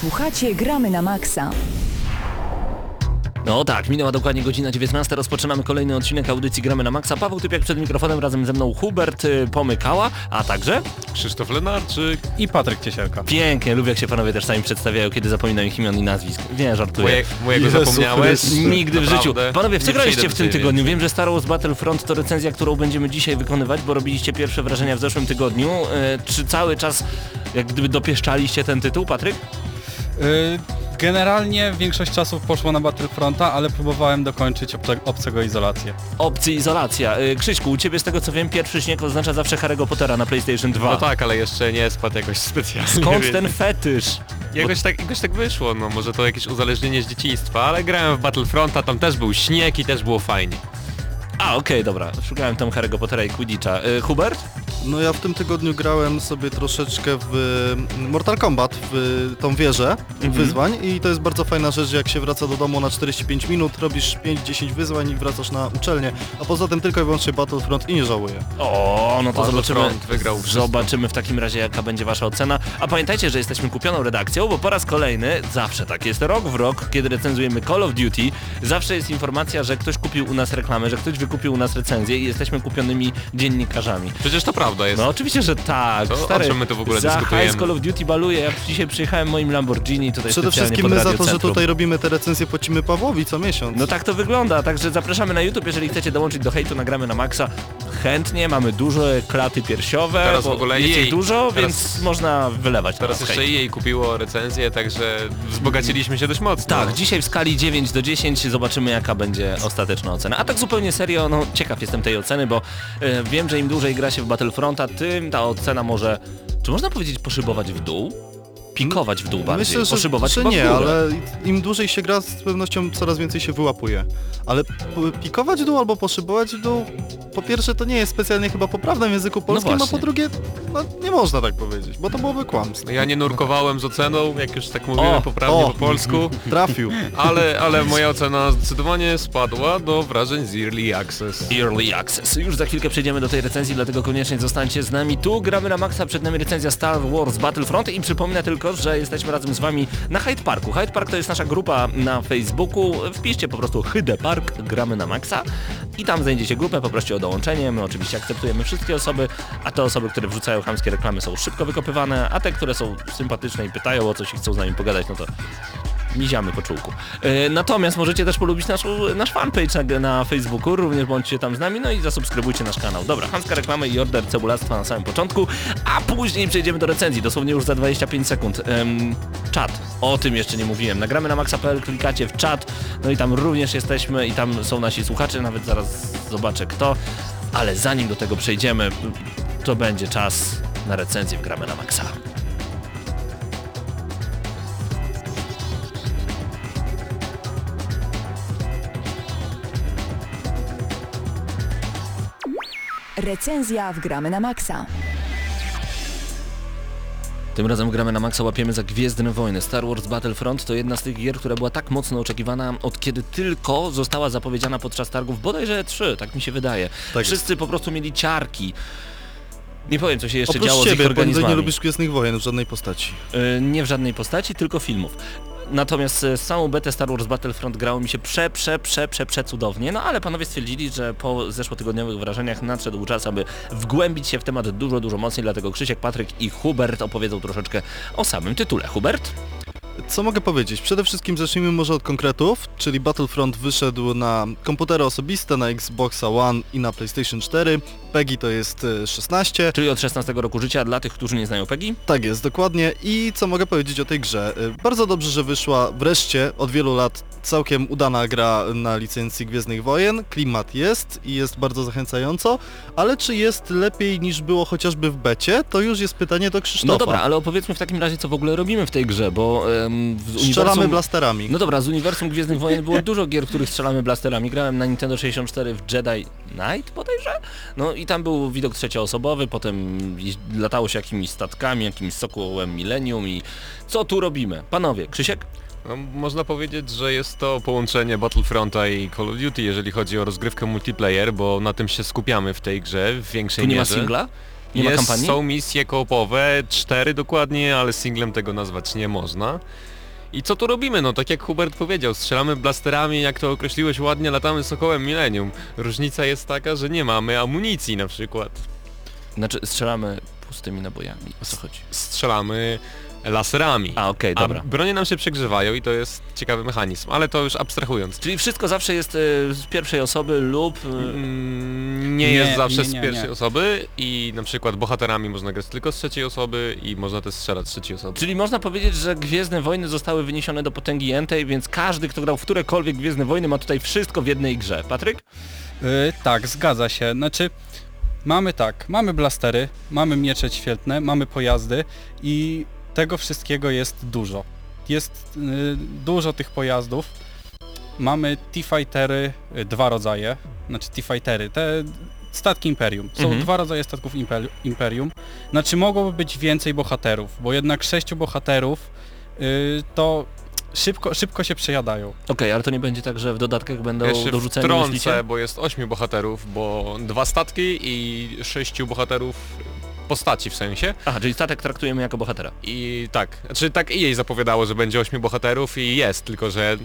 Słuchacie Gramy na Maxa. No tak, minęła dokładnie godzina 19, rozpoczynamy kolejny odcinek audycji Gramy na Maxa. Paweł Typiak przed mikrofonem, razem ze mną Hubert y, Pomykała, a także Krzysztof Lenarczyk. I Patryk Ciesielka. pięknie, lubię jak się panowie też sami przedstawiają, kiedy zapominam ich imion i nazwisk. Nie, żartuję. Moje, mojego Jezu zapomniałeś? Chryste. Nigdy w życiu. Panowie, w co Nie graliście przyjdę w tym do ciebie tygodniu? więcej. Wiem, że Star Wars Battlefront to recenzja, którą będziemy dzisiaj wykonywać, bo robiliście pierwsze wrażenia w zeszłym tygodniu. E, czy cały czas jak gdyby dopieszczaliście ten tytuł, Patryk? Y, Generalnie większość czasu poszło na Battlefronta, ale próbowałem dokończyć obce, obcego izolację. Opcji izolacja. E, Krzyśku, u ciebie z tego co wiem, pierwszy śnieg oznacza zawsze Harry'ego Pottera na PlayStation 2. No tak, ale jeszcze nie spadł jakoś specjalnie. Skąd więc ten fetysz? Jakoś tak, jakoś tak wyszło, no może to jakieś uzależnienie z dzieciństwa, ale grałem w Battlefronta, tam też był śnieg i też było fajnie. A, okej, dobra. Szukałem tam Harry'ego Pottera i Quidditcha. E, Hubert? No ja w tym tygodniu grałem sobie troszeczkę w Mortal Kombat, w tą wieżę wyzwań i to jest bardzo fajna rzecz, że jak się wraca do domu na 45 minut, robisz 5-10 wyzwań i wracasz na uczelnię, a poza tym tylko i wyłącznie Battlefront i nie żałuję. O, no to zobaczymy. Battlefront wygrał wszystko. Zobaczymy w takim razie jaka będzie wasza ocena. A pamiętajcie, że jesteśmy kupioną redakcją, bo po raz kolejny, zawsze tak jest rok w rok, kiedy recenzujemy Call of Duty, zawsze jest informacja, że ktoś kupił u nas reklamę, że ktoś wykupił u nas recenzję i jesteśmy kupionymi dziennikarzami. Przecież to prawda jest. No oczywiście, że tak. To o Stary, czym my tu w ogóle za dyskutujemy? hajs Call of Duty baluje. Ja dzisiaj przyjechałem moim Lamborghini tutaj Przede wszystkim my za to, że tutaj robimy te recenzje płacimy Pawłowi co miesiąc. No tak to wygląda, także zapraszamy na YouTube, jeżeli chcecie dołączyć do hejtu, nagramy na maksa. Chętnie, mamy duże klaty piersiowe, Teraz w ogóle jest jej- ich dużo, teraz- więc można wylewać Teraz jeszcze hejt. jej kupiło recenzję, także wzbogaciliśmy się dość mocno. Tak, dzisiaj w skali 9 do 10 zobaczymy jaka będzie ostateczna ocena. A tak zupełnie serio, no ciekaw jestem tej oceny, bo e, wiem, że im dłużej gra się w Battlefronta, tym ta ocena może, czy można powiedzieć poszybować w dół? Pikować w dół bardziej, Myślę, że, poszybować że nie, górę. ale im dłużej się gra, z pewnością coraz więcej się wyłapuje. Ale pikować w dół albo poszybować w dół, po pierwsze to nie jest specjalnie chyba poprawne w języku polskim, a właśnie. po drugie, no nie można tak powiedzieć, bo to byłoby kłamstwo. Ja nie nurkowałem z oceną, jak już tak mówimy O, poprawnie o. po polsku, Trafił. ale, ale moja ocena zdecydowanie spadła do wrażeń z Early Access. Early Access. Już za chwilkę przejdziemy do tej recenzji, dlatego koniecznie zostańcie z nami. Tu gramy na maksa, przed nami recenzja Star Wars Battlefront i przypomnę tylko, że jesteśmy razem z wami na Hyde Parku. Hyde Park to jest nasza grupa na Facebooku. Wpiszcie po prostu Hyde Park, gramy na maksa i tam znajdziecie grupę, poproście o dołączenie. My oczywiście akceptujemy wszystkie osoby, a te osoby, które wrzucają chamskie reklamy są szybko wykopywane, a te, które są sympatyczne i pytają o coś i chcą z nami pogadać, no to miziamy po czółku. E, natomiast możecie też polubić naszą, nasz fanpage na, na Facebooku, również bądźcie tam z nami, no i zasubskrybujcie nasz kanał. Dobra, chamska reklama i order cebulastwa na samym początku, a później przejdziemy do recenzji, dosłownie już za 25 sekund. Em, czat, o tym jeszcze nie mówiłem. Nagramy na maxa.pl, klikacie w czat, no i tam również jesteśmy i tam są nasi słuchacze, nawet zaraz zobaczę kto, ale zanim do tego przejdziemy, to będzie czas na recenzję w Gramy na Maxa. Recenzja w Gramy na Maxa. Tym razem gramy na maksa, łapiemy za Gwiezdne Wojny. Star Wars Battlefront to jedna z tych gier, która była tak mocno oczekiwana, od kiedy tylko została zapowiedziana podczas targów, bodajże 3, tak mi się wydaje. Tak Wszyscy po prostu mieli ciarki. Nie powiem, co się jeszcze Oprócz działo z ich ciebie, bo ty organizmami. nie lubisz Gwiezdnych Wojen w żadnej postaci. Y, nie w żadnej postaci, tylko filmów. Natomiast e, z całą betę Star Wars Battlefront grało mi się prze, prze, prze, prze, prze cudownie, no ale panowie stwierdzili, że po zeszłotygodniowych wrażeniach nadszedł czas, aby wgłębić się w temat dużo, dużo mocniej, dlatego Krzysiek, Patryk i Hubert opowiedzą troszeczkę o samym tytule. Hubert? Co mogę powiedzieć? Przede wszystkim zacznijmy może od konkretów, czyli Battlefront wyszedł na komputery osobiste, na Xboxa One i na PlayStation 4. PEGI to jest e, 16. Czyli od 16 roku życia dla tych, którzy nie znają PEGI. Tak jest, dokładnie. I co mogę powiedzieć o tej grze? Y, Bardzo dobrze, że wyszła wreszcie od wielu lat całkiem udana gra na licencji Gwiezdnych Wojen. Klimat jest i jest bardzo zachęcająco, ale czy jest lepiej niż było chociażby w becie? To już jest pytanie do Krzysztofa. No dobra, ale opowiedzmy w takim razie, co w ogóle robimy w tej grze, bo em, w Strzelamy uniwersum... blasterami. No dobra, z uniwersum Gwiezdnych Wojen było dużo gier, w których strzelamy blasterami. Grałem na Nintendo 64 w Jedi Knight bodajże? No i tam był widok trzecioosobowy, potem latało się jakimiś statkami, jakimś sokołem Millennium i co tu robimy? Panowie, Krzysiek? No, można powiedzieć, że jest to połączenie Battlefronta i Call of Duty, jeżeli chodzi o rozgrywkę multiplayer, bo na tym się skupiamy w tej grze w większej Tu nie ma mierze. singla? Nie ma Jest, kampanii? są misje koopowe, cztery dokładnie, ale singlem tego nazwać nie można. I co tu robimy? No tak jak Hubert powiedział, strzelamy blasterami, jak to określiłeś ładnie, latamy Sokołem Millennium. Różnica jest taka, że nie mamy amunicji na przykład. Znaczy strzelamy pustymi nabojami. O co chodzi? Strzelamy laserami. A, okej, A dobra. bronie nam się przegrzewają i to jest ciekawy mechanizm, ale to już abstrahując. Czyli wszystko zawsze jest e, z pierwszej osoby lub... e, Mm, nie, Nie, jest zawsze nie, nie, z pierwszej nie. osoby i na przykład bohaterami można grać tylko z trzeciej osoby i można też strzelać z trzeciej osoby. Czyli można powiedzieć, że Gwiezdne Wojny zostały wyniesione do potęgi Entei, więc każdy, kto grał w którekolwiek Gwiezdne Wojny ma tutaj wszystko w jednej grze. Patryk? Y, tak, zgadza się. Znaczy, mamy tak, mamy blastery, mamy miecze świetne, mamy pojazdy i tego wszystkiego jest dużo. Jest y, dużo tych pojazdów. Mamy T-Fightery, y, dwa rodzaje, znaczy T-Fightery, te statki Imperium. Są Mhm. dwa rodzaje statków Imperium. Znaczy mogłoby być więcej bohaterów, bo jednak sześciu bohaterów y, to szybko, szybko się przejadają. Okej, ale to nie będzie tak, że w dodatkach będą się dorzuceni wtrącę, myślicie? bo jest ośmiu bohaterów, bo dwa statki i sześciu bohaterów postaci w sensie. Aha, czyli statek traktujemy jako bohatera. I tak, znaczy tak i jej zapowiadało, że będzie ośmiu bohaterów i jest, tylko że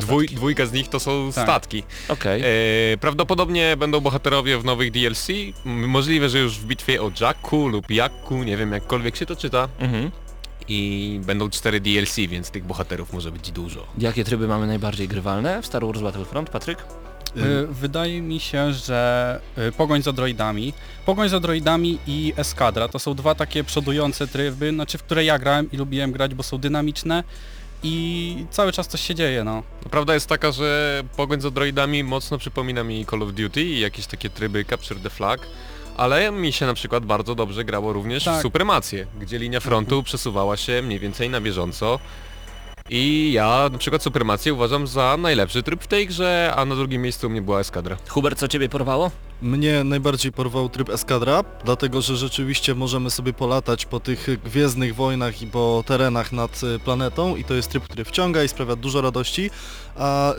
dwój, dwójka z nich to są Tak. statki. Okej. E, prawdopodobnie będą bohaterowie w nowych DLC, możliwe, że już w bitwie o Jakku lub Jakku, nie wiem jakkolwiek się to czyta. Mhm. I będą cztery DLC, więc tych bohaterów może być dużo. Jakie tryby mamy najbardziej grywalne w Star Wars Battlefront, Patryk? Y, Wydaje mi się, że y, Pogoń za droidami, Pogoń za droidami i Eskadra to są dwa takie przodujące tryby, znaczy w które ja grałem i lubiłem grać, bo są dynamiczne i cały czas coś się dzieje, no. Prawda jest taka, że pogoń za droidami mocno przypomina mi Call of Duty i jakieś takie tryby Capture the Flag, ale mi się na przykład bardzo dobrze grało również Tak. w Supremację, gdzie linia frontu przesuwała się mniej więcej na bieżąco. I ja na przykład Supremację uważam za najlepszy tryb w tej grze, a na drugim miejscu u mnie była Eskadra. Hubert, co ciebie porwało? Mnie najbardziej porwał tryb Eskadra, dlatego że rzeczywiście możemy sobie polatać po tych gwiezdnych wojnach i po terenach nad y, planetą i to jest tryb, który wciąga i sprawia dużo radości. A, y,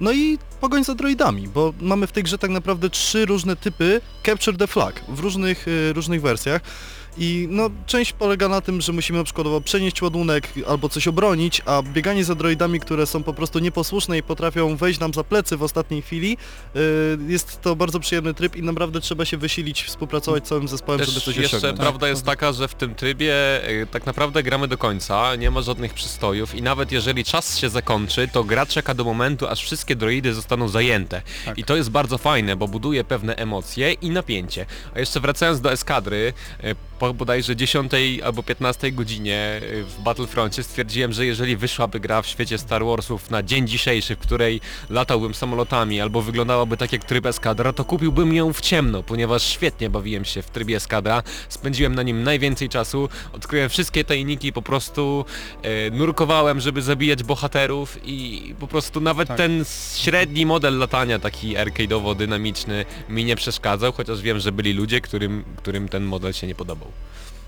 no i pogoń za droidami, bo mamy w tej grze tak naprawdę trzy różne typy Capture the Flag w różnych, y, różnych wersjach. I no, część polega na tym, że musimy na przykład przenieść ładunek albo coś obronić, a bieganie za droidami, które są po prostu nieposłuszne i potrafią wejść nam za plecy w ostatniej chwili, y, jest to bardzo przyjemny tryb i naprawdę trzeba się wysilić, współpracować z całym zespołem, żeby Też coś jeszcze osiągnąć. prawda jest taka, że w tym trybie y, tak naprawdę gramy do końca, nie ma żadnych przystojów i nawet jeżeli czas się zakończy, to gra czeka do momentu, aż wszystkie droidy zostaną zajęte. Tak. I to jest bardzo fajne, bo buduje pewne emocje i napięcie. A jeszcze wracając do eskadry, y, po bodajże 10 albo 15 godzinie y, w Battlefroncie stwierdziłem, że jeżeli wyszłaby gra w świecie Star Warsów na dzień dzisiejszy, w której latałbym samolotami albo wyglądałaby tak jak tryb eskadra, to kupiłbym ją w ciemno, ponieważ świetnie bawiłem się w trybie eskadra, spędziłem na nim najwięcej czasu, odkryłem wszystkie tajniki, po prostu e, nurkowałem, żeby zabijać bohaterów i po prostu nawet Tak. ten średni model latania, taki arcade'owo-dynamiczny mi nie przeszkadzał, chociaż wiem, że byli ludzie, którym, którym ten model się nie podobał.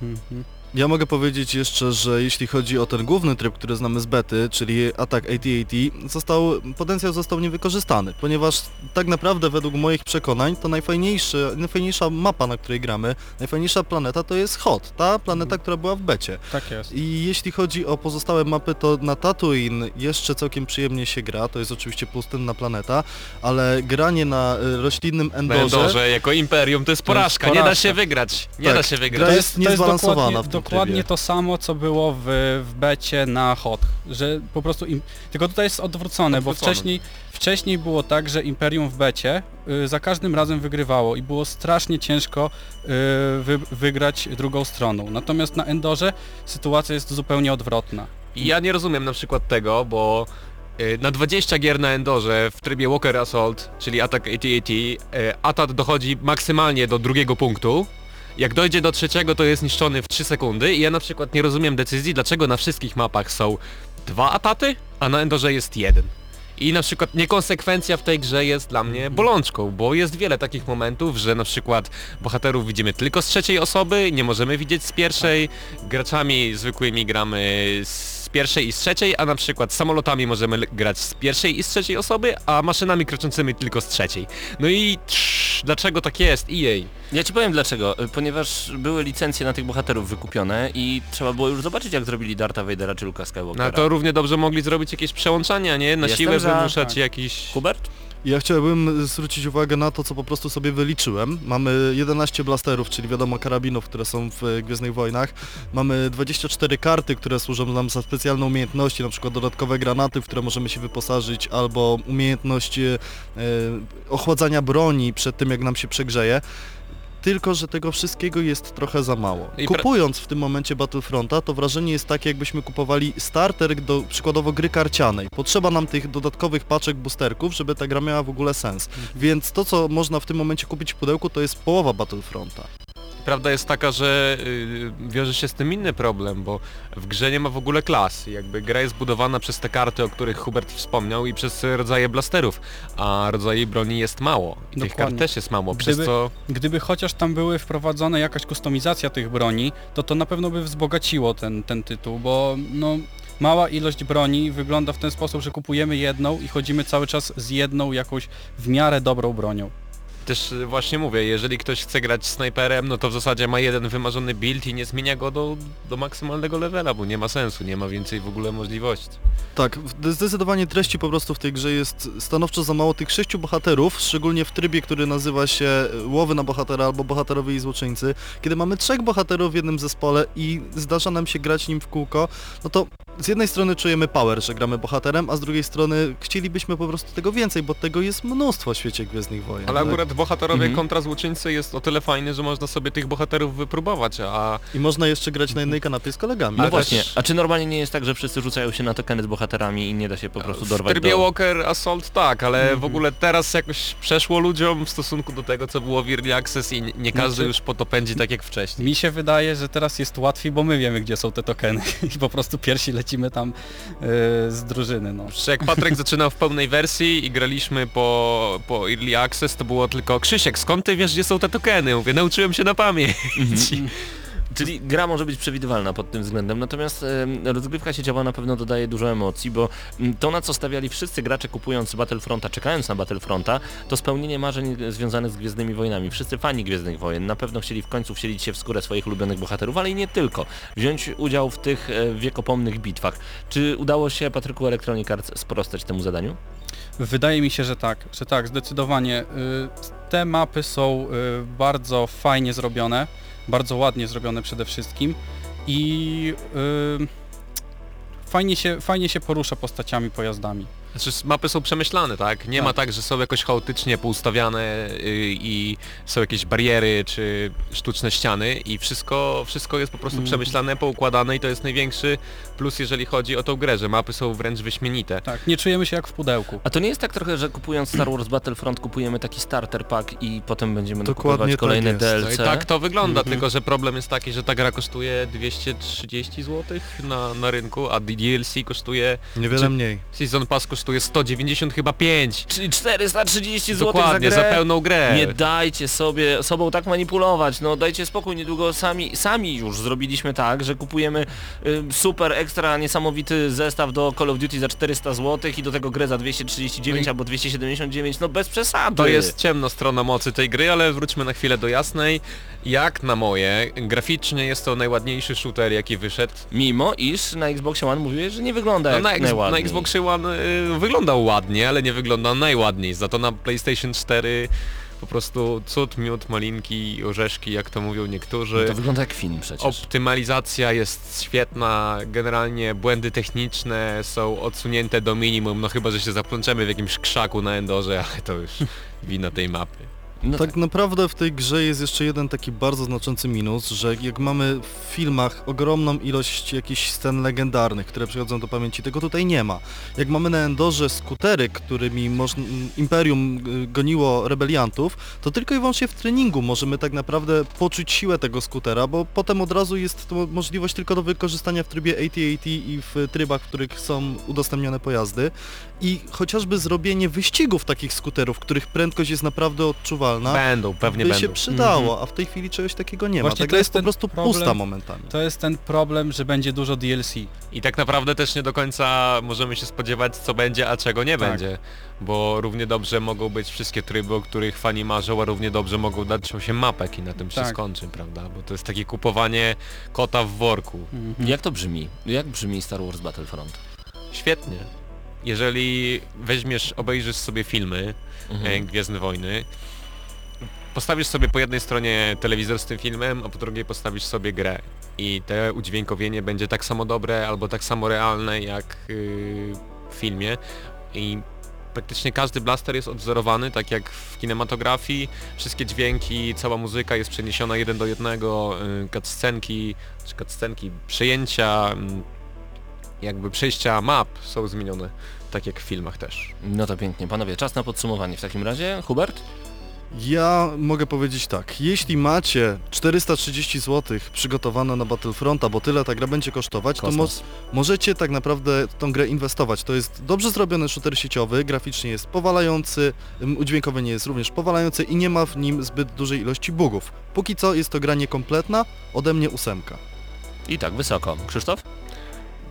Mhm. Ja mogę powiedzieć jeszcze, że jeśli chodzi o ten główny tryb, który znamy z bety, czyli atak AT-AT, został, potencjał został niewykorzystany, ponieważ tak naprawdę według moich przekonań to najfajniejszy, najfajniejsza mapa, na której gramy, najfajniejsza planeta to jest Hot, ta planeta, która była w becie. Tak jest. I jeśli chodzi o pozostałe mapy, to na Tatooine jeszcze całkiem przyjemnie się gra, to jest oczywiście pustynna planeta, ale granie na y, roślinnym endorze... Endorze jako imperium to jest To jest porażka, nie da porażka. się wygrać, nie Tak, da się wygrać. gra jest niezbalansowana w tym dokładnie to samo, co było w, w becie na hot, że po prostu im... Tylko tutaj jest odwrócone, bo Odwrócone. wcześniej, wcześniej było tak, że Imperium w becie y, za każdym razem wygrywało i było strasznie ciężko y, wy, wygrać drugą stroną. Natomiast na Endorze sytuacja jest zupełnie odwrotna. I ja nie rozumiem na przykład tego, bo y, na 20 gier na Endorze w trybie Walker Assault, czyli atak AT-AT, y, atak dochodzi maksymalnie do drugiego punktu. Jak dojdzie do trzeciego, to jest niszczony w 3 sekundy i ja na przykład nie rozumiem decyzji, dlaczego na wszystkich mapach są dwa ataty, a na Endorze jest jeden. I na przykład niekonsekwencja w tej grze jest dla mnie bolączką, bo jest wiele takich momentów, że na przykład bohaterów widzimy tylko z trzeciej osoby, nie możemy widzieć z pierwszej, graczami zwykłymi gramy z pierwszej i z trzeciej, a na przykład samolotami możemy l- grać z pierwszej i z trzeciej osoby, a maszynami kroczącymi tylko z trzeciej. No i trz, dlaczego tak jest? EA. Ja ci powiem dlaczego. Y, Ponieważ były licencje na tych bohaterów wykupione i trzeba było już zobaczyć jak zrobili Darta Vadera czy Luka Skywalkera. No to równie dobrze mogli zrobić jakieś przełączania, nie? Na Jestem siłę za, wymuszać tak. jakiś... Hubert? Ja chciałbym zwrócić uwagę na to, co po prostu sobie wyliczyłem. Mamy 11 blasterów, czyli wiadomo karabinów, które są w e, Gwiezdnych Wojnach. Mamy 24 karty, które służą nam za specjalne umiejętności, na przykład dodatkowe granaty, w które możemy się wyposażyć, albo umiejętność e, ochładzania broni przed tym, jak nam się przegrzeje. Tylko, że tego wszystkiego jest trochę za mało. Kupując w tym momencie Battlefronta, to wrażenie jest takie, jakbyśmy kupowali starter do przykładowo gry karcianej. Potrzeba nam tych dodatkowych paczek boosterków, żeby ta gra miała w ogóle sens. Więc to, co można w tym momencie kupić w pudełku, to jest połowa Battlefronta. Prawda jest taka, że y, wiąże się z tym inny problem, bo w grze nie ma w ogóle klas. Jakby gra jest budowana przez te karty, o których Hubert wspomniał i przez rodzaje blasterów, a rodzaje broni jest mało. I tych kart też jest mało, przez Gdyby- co... Gdyby chociaż tam były wprowadzone jakaś kustomizacja tych broni, to to na pewno by wzbogaciło ten, ten tytuł, bo no mała ilość broni wygląda w ten sposób, że kupujemy jedną i chodzimy cały czas z jedną jakąś w miarę dobrą bronią. Też y, właśnie mówię, jeżeli ktoś chce grać snajperem, no to w zasadzie ma jeden wymarzony build i nie zmienia go do, do maksymalnego levela, bo nie ma sensu, nie ma więcej w ogóle możliwości. Tak, zdecydowanie treści po prostu w tej grze jest stanowczo za mało tych sześciu bohaterów, szczególnie w trybie, który nazywa się e, Łowy na bohatera albo Bohaterowie i Złoczyńcy. Kiedy mamy trzech bohaterów w jednym zespole i zdarza nam się grać nim w kółko, no to z jednej strony czujemy power, że gramy bohaterem, a z drugiej strony chcielibyśmy po prostu tego więcej, bo tego jest mnóstwo w świecie Gwiezdnych Wojen. Ale tak? akurat bohaterowie Mhm. kontra złoczyńcy jest o tyle fajny, że można sobie tych bohaterów wypróbować, a I można jeszcze grać na jednej kanapie z kolegami. No Ale właśnie, też- a czy normalnie nie jest tak, że wszyscy rzucają się na tokeny z bohaterami i nie da się po prostu w dorwać trybie do... Walker Assault tak, ale Mhm. w ogóle teraz jakoś przeszło ludziom w stosunku do tego, co było w Early Access i nie- każdy Znaczy- już po to pędzi tak jak wcześniej. Mi się wydaje, że teraz jest łatwiej, bo my wiemy gdzie są te tokeny i po prostu pierwsi lecimy tam yy, z drużyny. No. Jak Patryk zaczynał w pełnej wersji i graliśmy po, po Early Access, to było tylko Krzysiek, skąd ty wiesz, gdzie są te tokeny? Mówię, nauczyłem się na pamięć. Mhm. Czyli gra może być przewidywalna pod tym względem, natomiast rozgrywka sieciowa na pewno dodaje dużo emocji, bo mm, to na co stawiali wszyscy gracze kupując Battlefronta, czekając na Battlefronta, to spełnienie marzeń związanych z Gwiezdnymi Wojnami. Wszyscy fani Gwiezdnych Wojen na pewno chcieli w końcu wcielić się w skórę swoich ulubionych bohaterów, ale i nie tylko. Wziąć udział w tych e, wiekopomnych bitwach. Czy udało się Patryku Electronic Arts sprostać temu zadaniu? Wydaje mi się, że tak, że tak, zdecydowanie. Y, Te mapy są y, bardzo fajnie zrobione, bardzo ładnie zrobione przede wszystkim i y, fajnie się, fajnie się porusza postaciami, pojazdami. Znaczy mapy są przemyślane, tak? Nie Tak. ma tak, że są jakoś chaotycznie poustawiane i są jakieś bariery czy sztuczne ściany i wszystko, wszystko jest po prostu Mhm. przemyślane, poukładane i to jest największy plus jeżeli chodzi o tą grę, że mapy są wręcz wyśmienite. Tak, nie czujemy się jak w pudełku. A to nie jest tak trochę, że kupując Star Wars Battlefront kupujemy taki starter pack i potem będziemy Dokładnie kupować tak kolejne jest. DLC? No i tak to wygląda, Mhm. tylko że problem jest taki, że ta gra kosztuje 230 zł na, na rynku, a DLC kosztuje, Niewiele Czy- mniej. Season Pass kosztuje 190 chyba 5. Czyli 430 zł Dokładnie, za za grę? pełną grę. Nie dajcie sobie sobą tak manipulować, no dajcie spokój, niedługo sami, sami już zrobiliśmy tak, że kupujemy y, super ekstra niesamowity zestaw do Call of Duty za 400 zł i do tego grę za 239 No albo 279, no bez przesady. To jest ciemna strona mocy tej gry, ale wróćmy na chwilę do jasnej. Jak na moje, graficznie jest to najładniejszy shooter jaki wyszedł. Mimo iż na Xbox One mówiłeś, że nie wygląda No jak na, X- na najładniej. Xbox One y, wyglądał ładnie, ale nie wygląda najładniej. Za to na PlayStation 4 po prostu cud, miód, malinki, orzeszki, jak to mówią niektórzy. To wygląda jak film przecież. Optymalizacja jest świetna, generalnie błędy techniczne są odsunięte do minimum, no chyba, że się zaplączemy w jakimś krzaku na Endorze, ale to już wina tej mapy. No tak naprawdę w tej grze jest jeszcze jeden taki bardzo znaczący minus, że jak mamy w filmach ogromną ilość jakichś scen legendarnych, które przychodzą do pamięci, tego tutaj nie ma. Jak mamy na Endorze skutery, którymi Imperium y, goniło rebeliantów, to tylko i wyłącznie w treningu możemy tak naprawdę poczuć siłę tego skutera, bo potem od razu jest to możliwość tylko do wykorzystania w trybie AT-AT i w trybach, w których są udostępnione pojazdy. I chociażby zrobienie wyścigów takich skuterów, których prędkość jest naprawdę odczuwalna, aktualna, Będą, pewnie by będą. się przydało, a w tej chwili czegoś takiego nie Właśnie ma. to Tego jest jest po ten prostu problem. pusta momentami. To jest ten problem, że będzie dużo DLC. I tak naprawdę też nie do końca możemy się spodziewać co będzie, a czego nie Tak. będzie. Bo równie dobrze mogą być wszystkie tryby, o których fani marzą, a równie dobrze mogą dać 8 mapek i na tym się Tak. skończy, prawda? Bo to jest takie kupowanie kota w worku. Mhm. Jak to brzmi? Jak brzmi Star Wars Battlefront? Świetnie. Jeżeli weźmiesz, obejrzysz sobie filmy Mhm. e, Gwiezdne Wojny, postawisz sobie po jednej stronie telewizor z tym filmem, a po drugiej postawisz sobie grę. I te udźwiękowienie będzie tak samo dobre albo tak samo realne jak yy, w filmie. I praktycznie każdy blaster jest odwzorowany, tak jak w kinematografii. Wszystkie dźwięki, cała muzyka jest przeniesiona jeden do jednego, yy, cutscenki, czy cutscenki, przejęcia, mm, jakby przejścia map są zmienione, tak jak w filmach też. No to pięknie. Panowie, czas na podsumowanie w takim razie. Hubert? Ja mogę powiedzieć tak, jeśli macie 430 zł przygotowane na Battlefronta, bo tyle ta gra będzie kosztować, to mo Kosmos. możecie tak naprawdę w tą grę inwestować. To jest dobrze zrobiony shooter sieciowy, graficznie jest powalający, ym, udźwiękowienie jest również powalające i nie ma w nim zbyt dużej ilości bugów. Póki co jest to gra niekompletna, ode mnie ósemka. I tak, wysoko. Krzysztof?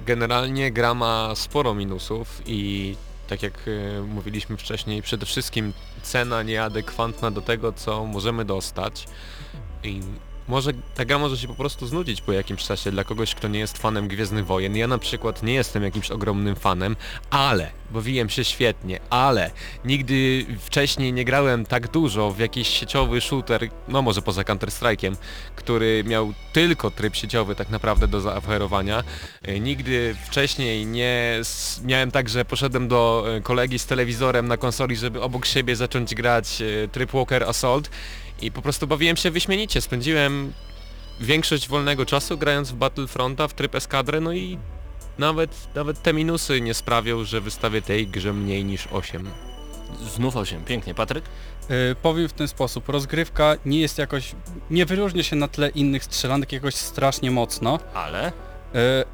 Generalnie gra ma sporo minusów i tak jak e, mówiliśmy wcześniej, przede wszystkim cena nieadekwatna do tego, co możemy dostać. I może ta gra może się po prostu znudzić po jakimś czasie dla kogoś, kto nie jest fanem Gwiezdnych Wojen. Ja na przykład nie jestem jakimś ogromnym fanem, ale, bawiłem się świetnie, ale nigdy wcześniej nie grałem tak dużo w jakiś sieciowy shooter, no może poza Counter-Strike'iem, który miał tylko tryb sieciowy tak naprawdę do zaoferowania. E, Nigdy wcześniej nie miałem tak, że poszedłem do e, kolegi z telewizorem na konsoli, żeby obok siebie zacząć grać e, tryb Walker Assault i po prostu bawiłem się wyśmienicie. Spędziłem większość wolnego czasu grając w Battlefronta, w tryb eskadrę, no i nawet, nawet te minusy nie sprawią, że wystawię tej grze mniej niż 8. Znów 8. Pięknie. Patryk? Y, powiem w ten sposób, rozgrywka nie jest jakoś, nie wyróżnia się na tle innych strzelanek jakoś strasznie mocno, Ale? y,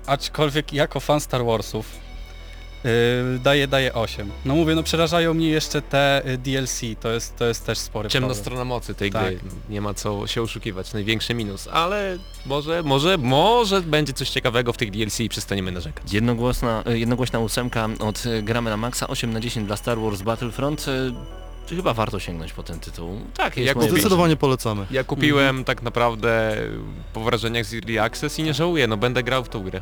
aczkolwiek jako fan Star Warsów y, daję, daję 8. No mówię, no przerażają mnie jeszcze te y, DLC, to jest, to jest też spory Ciemna problem. strona mocy tej Tak. gry. Nie ma co się oszukiwać, największy minus, ale może, może, może będzie coś ciekawego w tych DLC i przestaniemy narzekać. Jednogłośna, e, jednogłośna ósemka od Gramy na Maxa, 8 na 10 dla Star Wars Battlefront. Czy chyba warto sięgnąć po ten tytuł? Tak, jest Jak moje Zdecydowanie polecamy. Ja kupiłem tak naprawdę po wrażeniach z Early Access i nie żałuję, no będę grał w tą grę.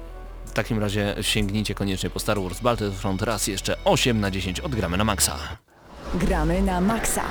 W takim razie sięgnijcie koniecznie po Star Wars Battlefront raz jeszcze 8 na 10 od Gramy na Maxa. Gramy na maksa.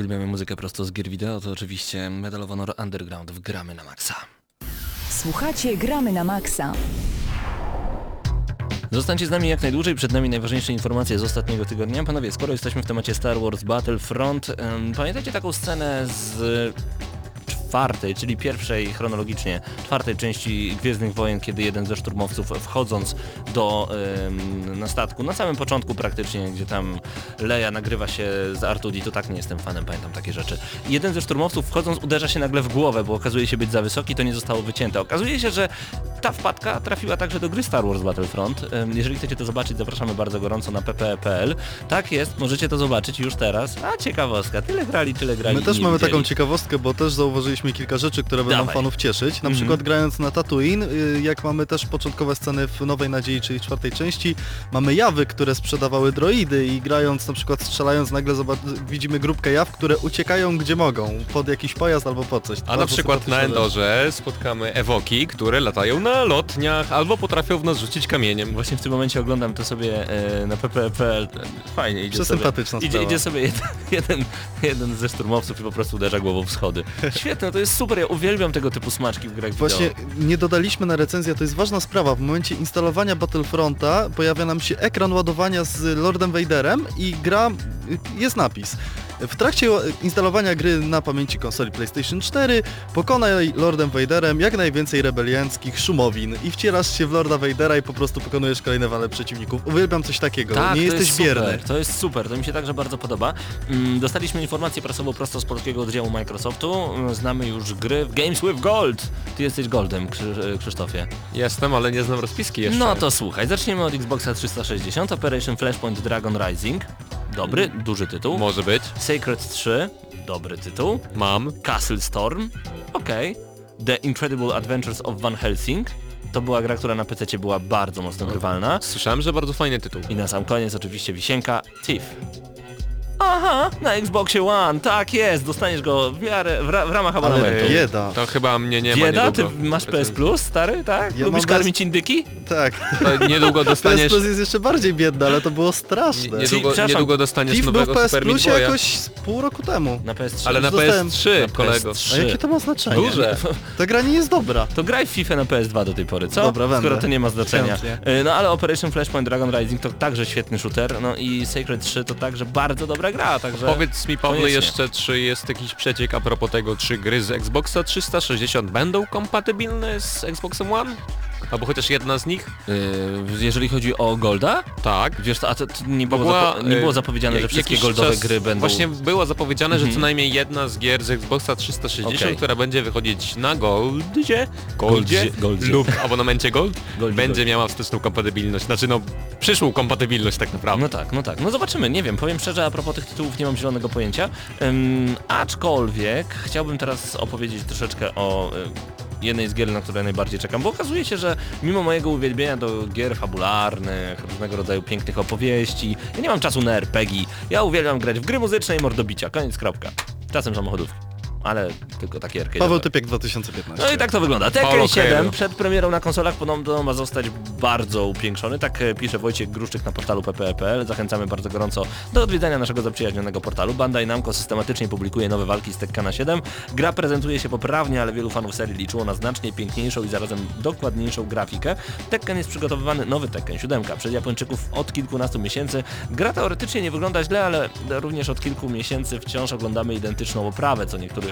Uwielbiamy muzykę prosto z gier wideo, to oczywiście Medal of Honor Underground w gramy na maksa. Słuchacie Gramy na Maxa. Zostańcie z nami jak najdłużej, przed nami najważniejsze informacje z ostatniego tygodnia. Panowie, skoro jesteśmy w temacie Star Wars Battlefront, em, pamiętacie taką scenę z czwartej, czyli pierwszej chronologicznie, czwartej części Gwiezdnych Wojen, kiedy jeden ze szturmowców wchodząc do na statku, na samym początku praktycznie, gdzie tam Leia nagrywa się z Artudi, to tak nie jestem fanem, pamiętam takie rzeczy. Jeden ze szturmowców wchodząc uderza się nagle w głowę, bo okazuje się być za wysoki, to nie zostało wycięte. Okazuje się, że ta wpadka trafiła także do gry Star Wars Battlefront. Jeżeli chcecie to zobaczyć, zapraszamy bardzo gorąco na pp.pl. Tak jest, możecie to zobaczyć już teraz. A ciekawostka, tyle grali, tyle grali. My też mamy taką ciekawostkę, bo też zauważyliśmy kilka rzeczy, które będą Dawaj. fanów cieszyć. Na Mhm. przykład grając na Tatooine, y, jak mamy też początkowe sceny w Nowej Nadziei, czyli czwartej części, mamy jawy, które sprzedawały droidy i grając na przykład strzelając nagle widzimy grupkę jaw, które uciekają gdzie mogą, pod jakiś pojazd albo pod coś. A na przykład na rzecz. Endorze spotkamy Ewoki, które latają na lotniach albo potrafią w nas rzucić kamieniem. Właśnie w tym momencie oglądam to sobie e, na pp.pl. Fajnie idzie sobie. Idzie, idzie sobie jeden, jeden, jeden ze szturmowców i po prostu uderza głową w schody. Świetne, to jest super, ja uwielbiam tego typu smaczki w grach Właśnie wideo. nie dodaliśmy na recenzję, to jest ważna sprawa. W momencie instalowania Battlefronta pojawia nam się ekran ładowania z Lordem Vaderem i gra, jest napis. W trakcie instalowania gry na pamięci konsoli PlayStation 4 pokonaj Lordem Vaderem jak najwięcej rebelianckich szumowin i wcielasz się w Lorda Vadera i po prostu pokonujesz kolejne wale przeciwników. Uwielbiam coś takiego, Tak, nie to jesteś jest bierny. super, to jest super, to mi się także bardzo podoba. Mm, Dostaliśmy informację prasową prosto z polskiego oddziału Microsoftu. Mm, Znamy już gry w Games with Gold. Ty jesteś Goldem, Krzy- Krzysztofie. Jestem, ale nie znam rozpiski jeszcze. No to słuchaj, zaczniemy od Xboxa 360, Operation Flashpoint Dragon Rising. Dobry, duży tytuł. Może być. Sacred 3, dobry tytuł. Mam. Castle Storm, okej. The Incredible Adventures of Van Helsing. To była gra, która na PC była bardzo mocno grywalna. Słyszałem, że bardzo fajny tytuł. I na sam koniec oczywiście wisienka Thief. Aha, na Xboxie One, tak jest, dostaniesz go w miarę, w, ra w ramach abonamentu. Ale bieda. To chyba mnie nie ma Bieda, ty masz PS Plus, stary, tak? Ja Lubisz bez- karmić indyki? Tak. To niedługo PS dostaniesz... Plus jest jeszcze bardziej biedne, ale to było straszne. Nie- Niedługo, przepraszam, niedługo dostaniesz Thief był w nowego PS Super Meat Plusie Boya. jakoś pół roku temu. Na PS3. Ale na dostałem- PS3, Na kolego. PS3. A jakie to ma znaczenie? Duże. Ta gra nie jest dobra. To graj w FIFA na PS2 do tej pory, co? Dobra, będę. Skoro to nie ma znaczenia. Chętnie. Y, No ale Operation Flashpoint Dragon Rising to także świetny shooter, no i Sacred 3 to także bardzo dobra gra, także... Powiedz mi Pawle jeszcze, czy jest jakiś przeciek a propos tego, czy gry z Xboxa 360 będą kompatybilne z Xboxem One? Albo chociaż jedna z nich? Y, jeżeli chodzi o Golda, Tak. wiesz a to, to nie, było zapo- nie y, było zapowiedziane, że jak- wszystkie goldowe gry będą... Właśnie było zapowiedziane, że Mhm. co najmniej jedna z gier z Xboxa 360, Okej. która będzie wychodzić na Goldzie, Goldzie, Goldzie, Goldzie. lub abonamencie Gold, Goldzie, będzie miała wsteczną kompatybilność. Znaczy no, przyszłą kompatybilność tak naprawdę. No tak, no tak. No zobaczymy, nie wiem, powiem szczerze, a propos tych tytułów nie mam zielonego pojęcia. Ym, aczkolwiek chciałbym teraz opowiedzieć troszeczkę o y, jednej z gier, na które najbardziej czekam, bo okazuje się, że mimo mojego uwielbienia do gier fabularnych, różnego rodzaju pięknych opowieści, ja nie mam czasu na RPG, ja uwielbiam grać w gry muzyczne i mordobicia, koniec, kropka. Czasem samochodówki. Ale tylko takie arcade. Paweł Typiek 2015. No i tak to wygląda. Tekken Paulo 7 Coelho. przed premierą na konsolach podobno ma zostać bardzo upiększony. Tak e, pisze Wojciech Gruszczyk na portalu pp.pl. Zachęcamy bardzo gorąco do odwiedzania naszego zaprzyjaźnionego portalu. Bandai Namco systematycznie publikuje nowe walki z Tekkena 7. Gra prezentuje się poprawnie, ale wielu fanów serii liczyło na znacznie piękniejszą i zarazem dokładniejszą grafikę. Tekken jest przygotowywany, nowy Tekken 7 przez Japończyków od kilkunastu miesięcy. Gra teoretycznie nie wygląda źle, ale również od kilku miesięcy wciąż oglądamy identyczną oprawę, co niektórych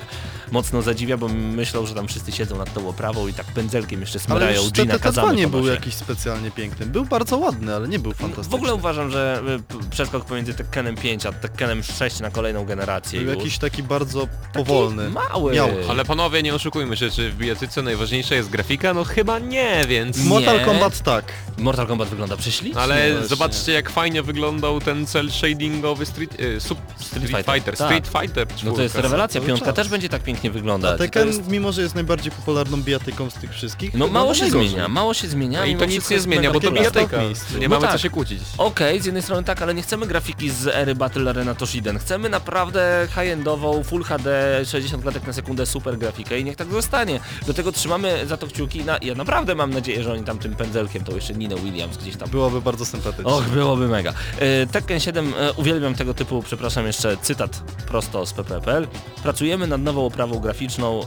mocno zadziwia, bo myślą, że tam wszyscy siedzą nad tą oprawą i tak pędzelkiem jeszcze smyrają Gina TTT2 Kazamy nie był jakiś specjalnie piękny. Był bardzo ładny, ale nie był fantastyczny. W ogóle uważam, że y, przeskok pomiędzy Tekkenem 5 a Tekkenem 6 na kolejną generację Był jakiś taki bardzo Taki powolny. mały. Miał. Ale panowie, nie oszukujmy się, czy w bijatyce najważniejsza jest grafika? No chyba nie, więc... Nie. Mortal Kombat tak. Mortal Kombat wygląda prześlicznie. Ale właśnie. zobaczcie jak fajnie wyglądał ten cel shadingowy Street, y, sub, street Fighter, Fighter, tak. Street Fighter No to jest rewelacja, piątka czas. Też będzie tak pięknie wyglądać. A To Tekken, jest- mimo że jest najbardziej popularną bijatyką z tych wszystkich, No to mało ma się najgorzej. zmienia, mało się zmienia. No i to nic nie zmienia, bo to bijatyka. Nie No mamy tak. co się kłócić. Okej, z jednej strony tak, ale nie chcemy grafiki z ery Battle Arena Toshiden. Chcemy naprawdę high-endową, Full HD, 60 klatek na sekundę, super grafikę i niech tak zostanie. Do tego trzymamy za to kciuki. Na, ja naprawdę mam nadzieję, że oni tam tym pędzelkiem, tą jeszcze Ninę Williams gdzieś tam. Byłoby bardzo sympatycznie. Och, byłoby mega. E, Tekken 7, e, uwielbiam tego typu, przepraszam jeszcze, cytat prosto z pp.pl. Pracujemy nad nową oprawą graficzną, e,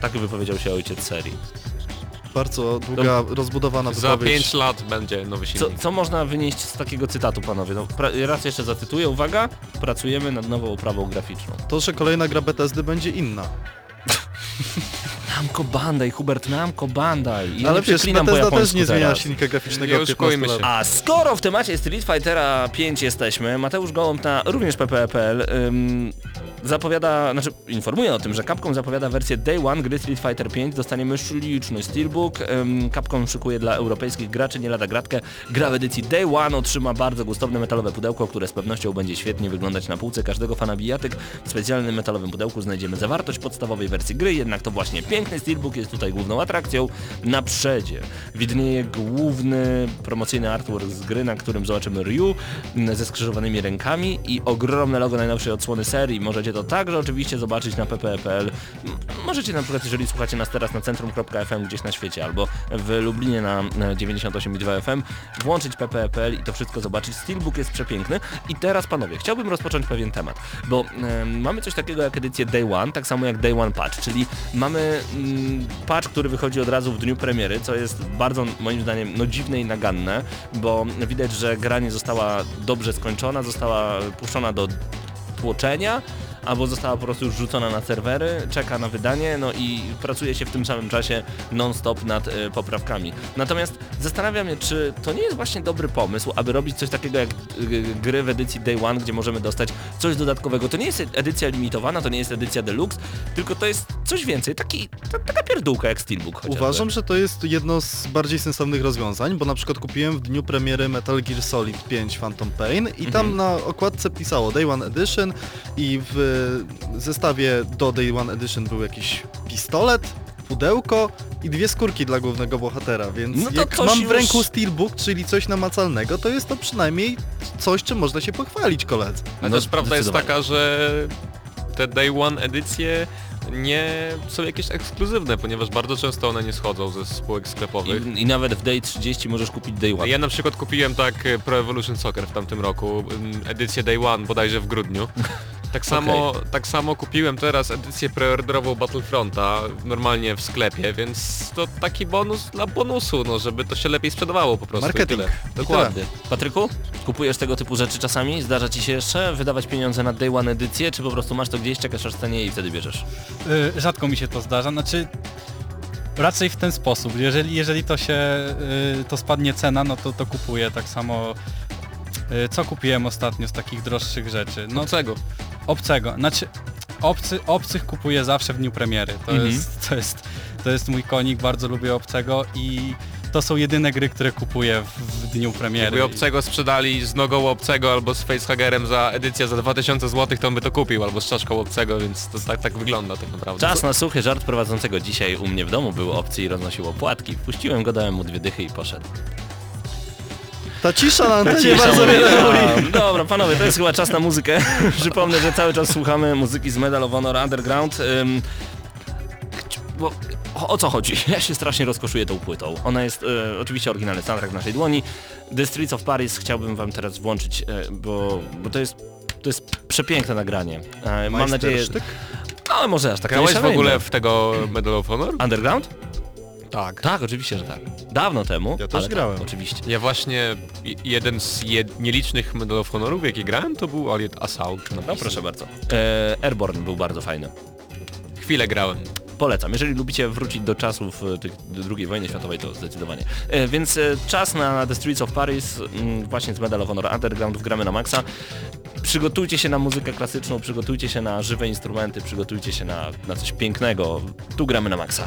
tak wypowiedział się ojciec serii. Bardzo długa, rozbudowana Za wypowiedź. 5 lat będzie nowy Co, silnik. co można wynieść z takiego cytatu, panowie? No, raz jeszcze zacytuję, uwaga, pracujemy nad nową oprawą graficzną. To, że kolejna gra Bethesdy będzie inna. Namco Bandai, Hubert, Namco Bandai. Ja Ale po Bethesda też nie zmienia silnika graficznego Nie od 15 oszukujmy lat. się. A skoro w temacie Street Fightera 5 jesteśmy, Mateusz Gołąb na również pp.pl ym, zapowiada, znaczy informuje o tym, że Capcom zapowiada wersję Day One gry Street Fighter 5. Dostaniemy śliczny steelbook. Ym, Capcom szykuje dla europejskich graczy nie lada gratkę. Gra w edycji Day One otrzyma bardzo gustowne metalowe pudełko, które z pewnością będzie świetnie wyglądać na półce każdego fana bijatyk. W specjalnym metalowym pudełku znajdziemy zawartość podstawowej wersji gry, jednak to właśnie piękny steelbook jest tutaj główną atrakcją. Na przedzie widnieje główny promocyjny artwork z gry, na którym zobaczymy Ryu ze skrzyżowanymi rękami i ogromne logo najnowszej odsłony serii. Możecie to także oczywiście zobaczyć na pp.pl. Możecie na przykład, jeżeli słuchacie nas teraz na centrum.fm gdzieś na świecie albo w Lublinie na na 98,2 FM, włączyć pp.pl i to wszystko zobaczyć. Steelbook jest przepiękny. I teraz panowie, chciałbym rozpocząć pewien temat, bo em, mamy coś takiego jak edycję Day One, tak samo jak Day One Patch, czyli mamy patch, który wychodzi od razu w dniu premiery, co jest bardzo moim zdaniem no dziwne i naganne, bo widać, że gra nie została dobrze skończona, została puszczona do tłoczenia, albo została po prostu już rzucona na serwery, czeka na wydanie, no i pracuje się w tym samym czasie non-stop nad e, poprawkami. Natomiast zastanawiam się, czy to nie jest właśnie dobry pomysł, aby robić coś takiego jak e, gry w edycji Day One, gdzie możemy dostać coś dodatkowego. To nie jest edycja limitowana, to nie jest edycja deluxe, tylko to jest coś więcej, taki, ta, taka pierdółka jak Steelbook chociażby. Uważam, że to jest jedno z bardziej sensownych rozwiązań, bo na przykład kupiłem w dniu premiery Metal Gear Solid 5 Phantom Pain i tam Mhm. na okładce pisało Day One Edition i w zestawie do Day One Edition był jakiś pistolet, pudełko i dwie skórki dla głównego bohatera, więc No jak mam w już- ręku Steelbook, czyli coś namacalnego, to jest to przynajmniej coś, czym można się pochwalić koledzy. No, też prawda jest taka, że te Day One edycje nie są jakieś ekskluzywne, ponieważ bardzo często one nie schodzą ze spółek sklepowych. I, I nawet w Day 30 możesz kupić Day One. Ja na przykład kupiłem tak Pro Evolution Soccer w tamtym roku, mm, edycję Day One bodajże w grudniu. Tak samo, tak samo kupiłem teraz edycję preorderową Battlefronta normalnie w sklepie, więc to taki bonus dla bonusu, no żeby to się lepiej sprzedawało po prostu. i Marketing. tyle. Dokładnie. Patryku, kupujesz tego typu rzeczy czasami? Zdarza ci się jeszcze wydawać pieniądze na Day One edycję, czy po prostu masz to gdzieś, czekasz aż stanie i wtedy bierzesz? Y, rzadko mi się to zdarza, znaczy raczej w ten sposób. Jeżeli, jeżeli to się, y, to spadnie cena, no to to kupuję tak samo. Y, Co kupiłem ostatnio z takich droższych rzeczy? No Nocego. obcego. Znaczy obcy, obcych kupuję zawsze w dniu premiery. To, Mhm. jest, to, jest, to jest mój konik, bardzo lubię obcego i to są jedyne gry, które kupuję w, w dniu premiery. Jakby obcego sprzedali z nogą obcego albo z facehagerem za edycję za 2000 zł, to on by to kupił, albo z czaszką obcego, więc to tak, tak wygląda tak naprawdę. Czas na suchy żart prowadzącego dzisiaj u mnie w domu był opcji i roznosił opłatki. Wpuściłem go, dałem mu dwie dychy i poszedł. Ta cisza na antenie Cisza bardzo wiele mówi. a, Dobra, panowie, to jest chyba czas na muzykę. Przypomnę, że cały czas słuchamy muzyki z Medal of Honor Underground. Chci- bo, o, o co chodzi? Ja się strasznie rozkoszuję tą płytą. Ona jest e, oczywiście oryginalny soundtrack w naszej dłoni. The Streets of Paris chciałbym wam teraz włączyć, e, bo, bo to jest to jest przepiękne nagranie. E, mam nadzieję... Majstersztyk? Ale może aż tak Grałeś w ogóle w tego Medal of Honor? Underground? Tak. Tak, oczywiście, że tak. Dawno temu. Ja też ale grałem. Tak, oczywiście. Ja właśnie jeden z jed, nielicznych Medal of Honorów, jaki grałem, to był Allied Assault. No proszę bardzo. E, Airborne był bardzo fajny. Chwilę grałem. Polecam. Jeżeli lubicie wrócić do czasów e, tych II wojny światowej, to zdecydowanie. E, więc e, czas na The Streets of Paris, mm, właśnie z Medal of Honor Underground gramy na maksa. Przygotujcie się na muzykę klasyczną, przygotujcie się na żywe instrumenty, przygotujcie się na, na coś pięknego. Tu gramy na maksa.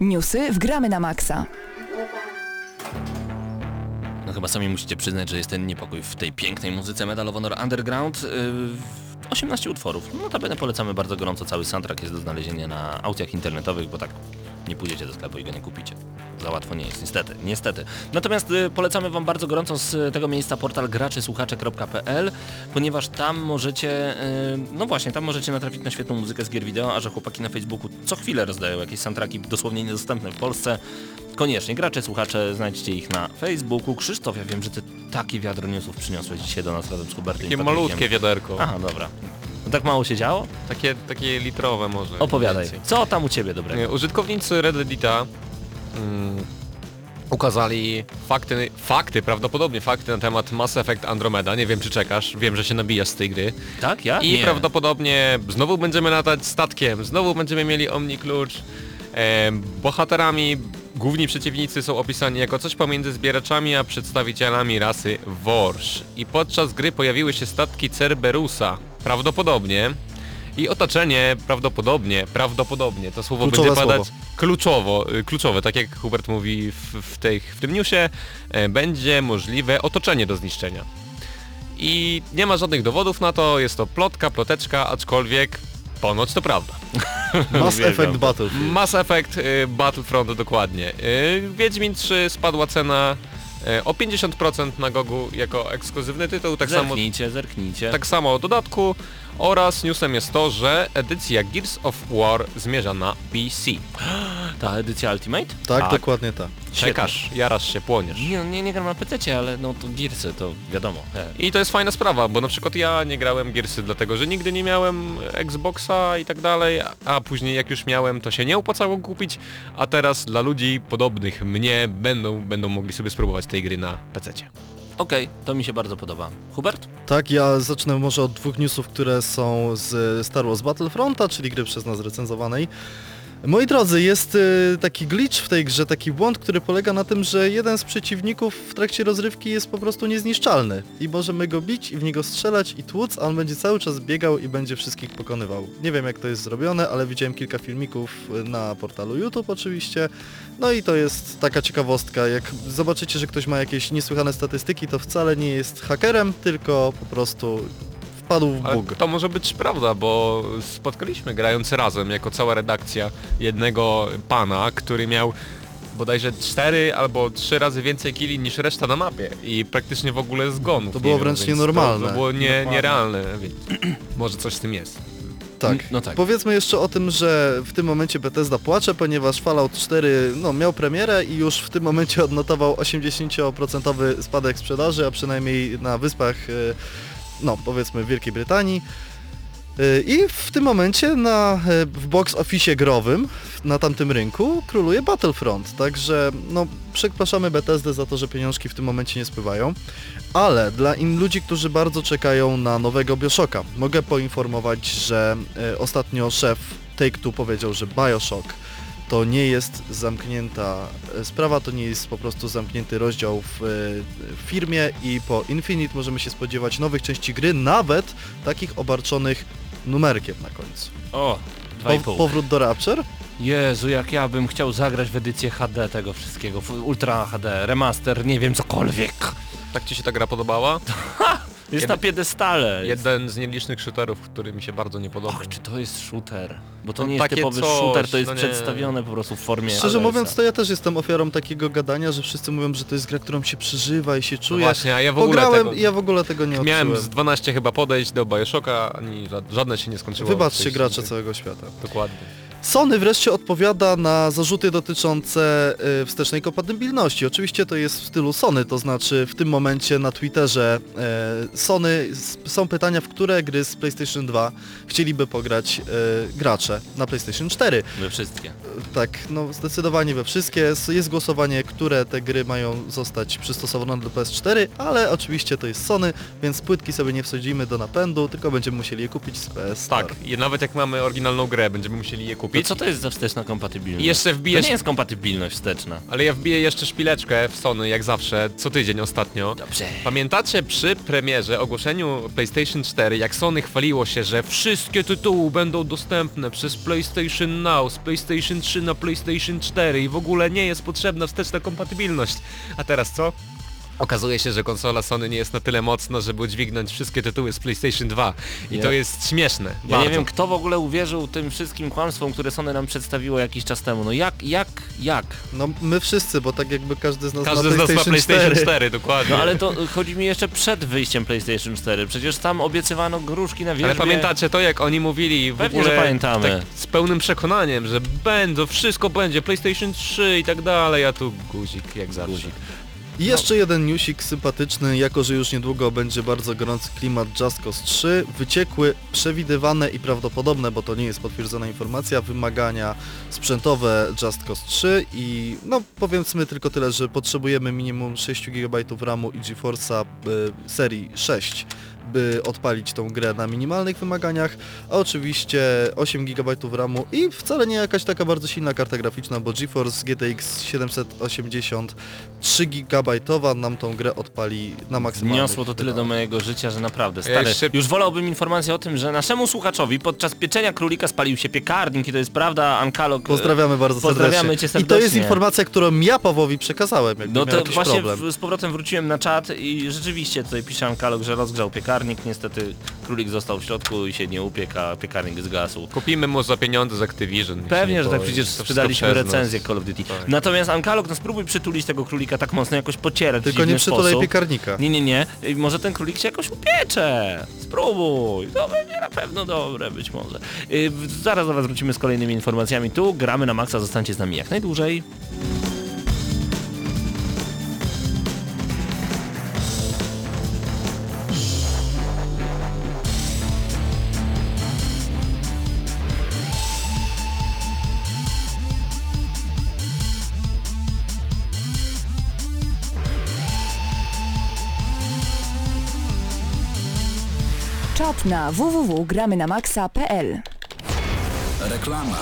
Newsy w Gramy na Maxa. No chyba sami musicie przyznać, że jest ten niepokój w tej pięknej muzyce Medal of Honor Underground. Yy, 18 utworów. No Notabene polecamy bardzo gorąco. Cały soundtrack jest do znalezienia na aukcjach internetowych, bo tak nie pójdziecie do sklepu i go nie kupicie. Za łatwo nie jest, niestety, niestety. Natomiast y, polecamy Wam bardzo gorąco z tego miejsca portal graczysłuchacze.pl, ponieważ tam możecie, y, no właśnie, tam możecie natrafić na świetną muzykę z gier wideo, a że chłopaki na Facebooku co chwilę rozdają jakieś soundtracki dosłownie niedostępne w Polsce. Koniecznie, gracze, słuchacze, znajdźcie ich na Facebooku. Krzysztof, ja wiem, że Ty takie wiadro newsów przyniosłeś dzisiaj do nas razem z Hubertem Takie malutkie wiaderko. Aha, dobra. No tak mało się działo? Takie, takie litrowe może. Opowiadaj. Co tam u Ciebie dobrego? Użytkownicy Reddita mm, ukazali fakty, fakty, prawdopodobnie fakty na temat Mass Effect Andromeda. Nie wiem czy czekasz, wiem, że się nabijasz z tej gry. Tak, ja? I Nie. prawdopodobnie znowu będziemy latać statkiem, znowu będziemy mieli Omni Klucz. E, bohaterami główni przeciwnicy są opisani jako coś pomiędzy zbieraczami a przedstawicielami rasy Worsz. I podczas gry pojawiły się statki Cerberusa, prawdopodobnie. I otoczenie prawdopodobnie, prawdopodobnie, to słowo Kluczowe będzie padać słowo. kluczowo, y, kluczowe, tak jak Hubert mówi w, w, tej, w tym newsie, e, będzie możliwe otoczenie do zniszczenia. I nie ma żadnych dowodów na to, jest to plotka, ploteczka, aczkolwiek ponoć to prawda. Mass Effect to. Battlefield. Mass Effect Battlefront dokładnie. Y, Wiedźmin 3 spadła cena y, o 50% na Gogu jako ekskluzywny tytuł, tak samo, Zerknijcie, zerknijcie. tak samo o dodatku oraz newsem jest to, że edycja Gears of War zmierza na PC. Ta edycja Ultimate? Tak, tak. dokładnie tak. Czekasz, jarasz się, płoniesz. Nie, nie, nie gram na PC, ale no to Gearsy, to wiadomo. E, I to jest fajna sprawa, bo na przykład ja nie grałem Gearsy dlatego, że nigdy nie miałem Xboxa i tak dalej, a- a później jak już miałem, to się nie opłacało kupić, a teraz dla ludzi podobnych mnie będą, będą mogli sobie spróbować tej gry na PC. Okej, to mi się bardzo podoba. Hubert? Tak, ja zacznę może od dwóch newsów, które są z Star Wars Battlefronta, czyli gry przez nas recenzowanej. Moi drodzy, jest y, taki glitch w tej grze, taki błąd, który polega na tym, że jeden z przeciwników w trakcie rozrywki jest po prostu niezniszczalny i możemy go bić i w niego strzelać i tłuc, a on będzie cały czas biegał i będzie wszystkich pokonywał. Nie wiem jak to jest zrobione, ale widziałem kilka filmików y, na portalu YouTube oczywiście. No i to jest taka ciekawostka, jak zobaczycie, że ktoś ma jakieś niesłychane statystyki, to wcale nie jest hakerem, tylko po prostu wpadł w to może być prawda, bo spotkaliśmy grając razem jako cała redakcja jednego pana, który miał bodajże cztery albo trzy razy więcej kili niż reszta na mapie i praktycznie w ogóle zgonów. To było nie wręcz nienormalne. To, to było nie, nierealne, więc może coś z tym jest. Tak. No tak. Powiedzmy jeszcze o tym, że w tym momencie Bethesda płacze, ponieważ Fallout 4 no, miał premierę i już w tym momencie odnotował 80% spadek sprzedaży, a przynajmniej na wyspach, y, no powiedzmy Wielkiej Brytanii. Y, I w tym momencie na, y, w box office growym na tamtym rynku króluje Battlefront, także no przepraszamy Bethesdę za to, że pieniążki w tym momencie nie spływają, ale dla in ludzi, którzy bardzo czekają na nowego Bioshocka, mogę poinformować, że e, ostatnio szef Take-Two powiedział, że Bioshock to nie jest zamknięta e, sprawa, to nie jest po prostu zamknięty rozdział w e, firmie i po Infinite możemy się spodziewać nowych części gry, nawet takich obarczonych numerkiem na końcu. O, dwa i Po, pół. powrót do Rapture? Jezu, jak ja bym chciał zagrać w edycję HD tego wszystkiego, w Ultra HD, remaster, nie wiem, cokolwiek. Tak ci się ta gra podobała? Jest Jed- na piedestale. Jest... Jeden z nielicznych shooterów, który mi się bardzo nie podoba. Och, czy to jest shooter? Bo to No nie jest takie typowy coś, shooter, to jest no nie. przedstawione po prostu w formie Szczerze mówiąc, to ja też jestem ofiarą takiego gadania, że wszyscy mówią, że to jest gra, którą się przeżywa i się No czuje. właśnie, a ja w ogóle Pograłem tego... i ja w ogóle tego nie Miałem odczułem. z 12 chyba podejść do Bioshocka, ani ża- żadne się nie skończyło. Wybaczcie gracze całego świata. Dokładnie. Sony wreszcie odpowiada na zarzuty dotyczące y, wstecznej kompatybilności. Oczywiście to jest w stylu Sony, to znaczy w tym momencie na Twitterze e, Sony są pytania, w które gry z PlayStation 2 chcieliby pograć e, gracze na PlayStation 4. We wszystkie. Tak, no zdecydowanie we wszystkie. Jest głosowanie, które te gry mają zostać przystosowane do PS4, ale oczywiście to jest Sony, więc płytki sobie nie wsadzimy do napędu, tylko będziemy musieli je kupić z PS. Tak, i nawet jak mamy oryginalną grę, będziemy musieli je kupić. Kupić. co to jest za wsteczna kompatybilność? I jeszcze To wbijesz... nie jest kompatybilność wsteczna. Ale ja wbiję jeszcze szpileczkę w Sony, jak zawsze, co tydzień ostatnio. Dobrze. Pamiętacie przy premierze, ogłoszeniu PlayStation 4, jak Sony chwaliło się, że wszystkie tytuły będą dostępne przez PlayStation Now, z PlayStation 3 na PlayStation 4 i w ogóle nie jest potrzebna wsteczna kompatybilność. A teraz co? Okazuje się, że konsola Sony nie jest na tyle mocna, żeby udźwignąć wszystkie tytuły z PlayStation 2. I Nie. to jest śmieszne. Ja bardzo. nie wiem, kto w ogóle uwierzył tym wszystkim kłamstwom, które Sony nam przedstawiło jakiś czas temu. No jak, jak, jak? No my wszyscy, bo tak jakby każdy z nas Każdy ma z nas ma PlayStation, PlayStation 4, 4. dokładnie. No ale to chodzi mi jeszcze przed wyjściem PlayStation 4. Przecież tam obiecywano gruszki na wierzbie. Ale pamiętacie to, jak oni mówili w Pewnie, ogóle że pamiętamy. Tak, z pełnym przekonaniem, że będą, wszystko będzie, PlayStation 3 i tak dalej, a tu guzik jak zawsze. Guzik. I jeszcze jeden newsik sympatyczny, jako że już niedługo będzie bardzo gorący klimat Just Cause 3, wyciekły przewidywane i prawdopodobne, bo to nie jest potwierdzona informacja, wymagania sprzętowe Just Cause 3 i no powiedzmy tylko tyle, że potrzebujemy minimum 6 GB RAMu i GeForce'a y, serii 6 by odpalić tą grę na minimalnych wymaganiach, a oczywiście 8 GB RAMu i wcale nie jakaś taka bardzo silna karta graficzna, bo GeForce GTX 780 3 GB nam tą grę odpali na maksymalnych Wniosło to tyle do mojego życia, że naprawdę, stary, jeszcze- już wolałbym informację o tym, że naszemu słuchaczowi podczas pieczenia królika spalił się piekarnik i to jest prawda, Ankalog... Pozdrawiamy bardzo Pozdrawiamy serdecznie. cię I to jest serdecznie. informacja, którą ja Pawłowi przekazałem, jakby No miał to jakiś właśnie problem. w, z powrotem wróciłem na czat i rzeczywiście tutaj pisze Ankalog, że rozgrzał piekarnik, niestety królik został w środku i się nie upiekł, a piekarnik zgasł. Kupimy mu za pieniądze z Activision. Pewnie, że tak przecież sprzedaliśmy recenzję Call of Duty. Tak. Natomiast Ankalog, no spróbuj przytulić tego królika tak mocno, jakoś pocierać Tylko nie sposób. piekarnika. Nie, nie, nie. I Może ten królik się jakoś upiecze. Spróbuj. To będzie na pewno dobre, być może. Yy, zaraz do Was wrócimy z kolejnymi informacjami. Tu gramy na maksa, zostańcie z nami jak najdłużej. Czat na www.gramynamaxa.pl Reklama.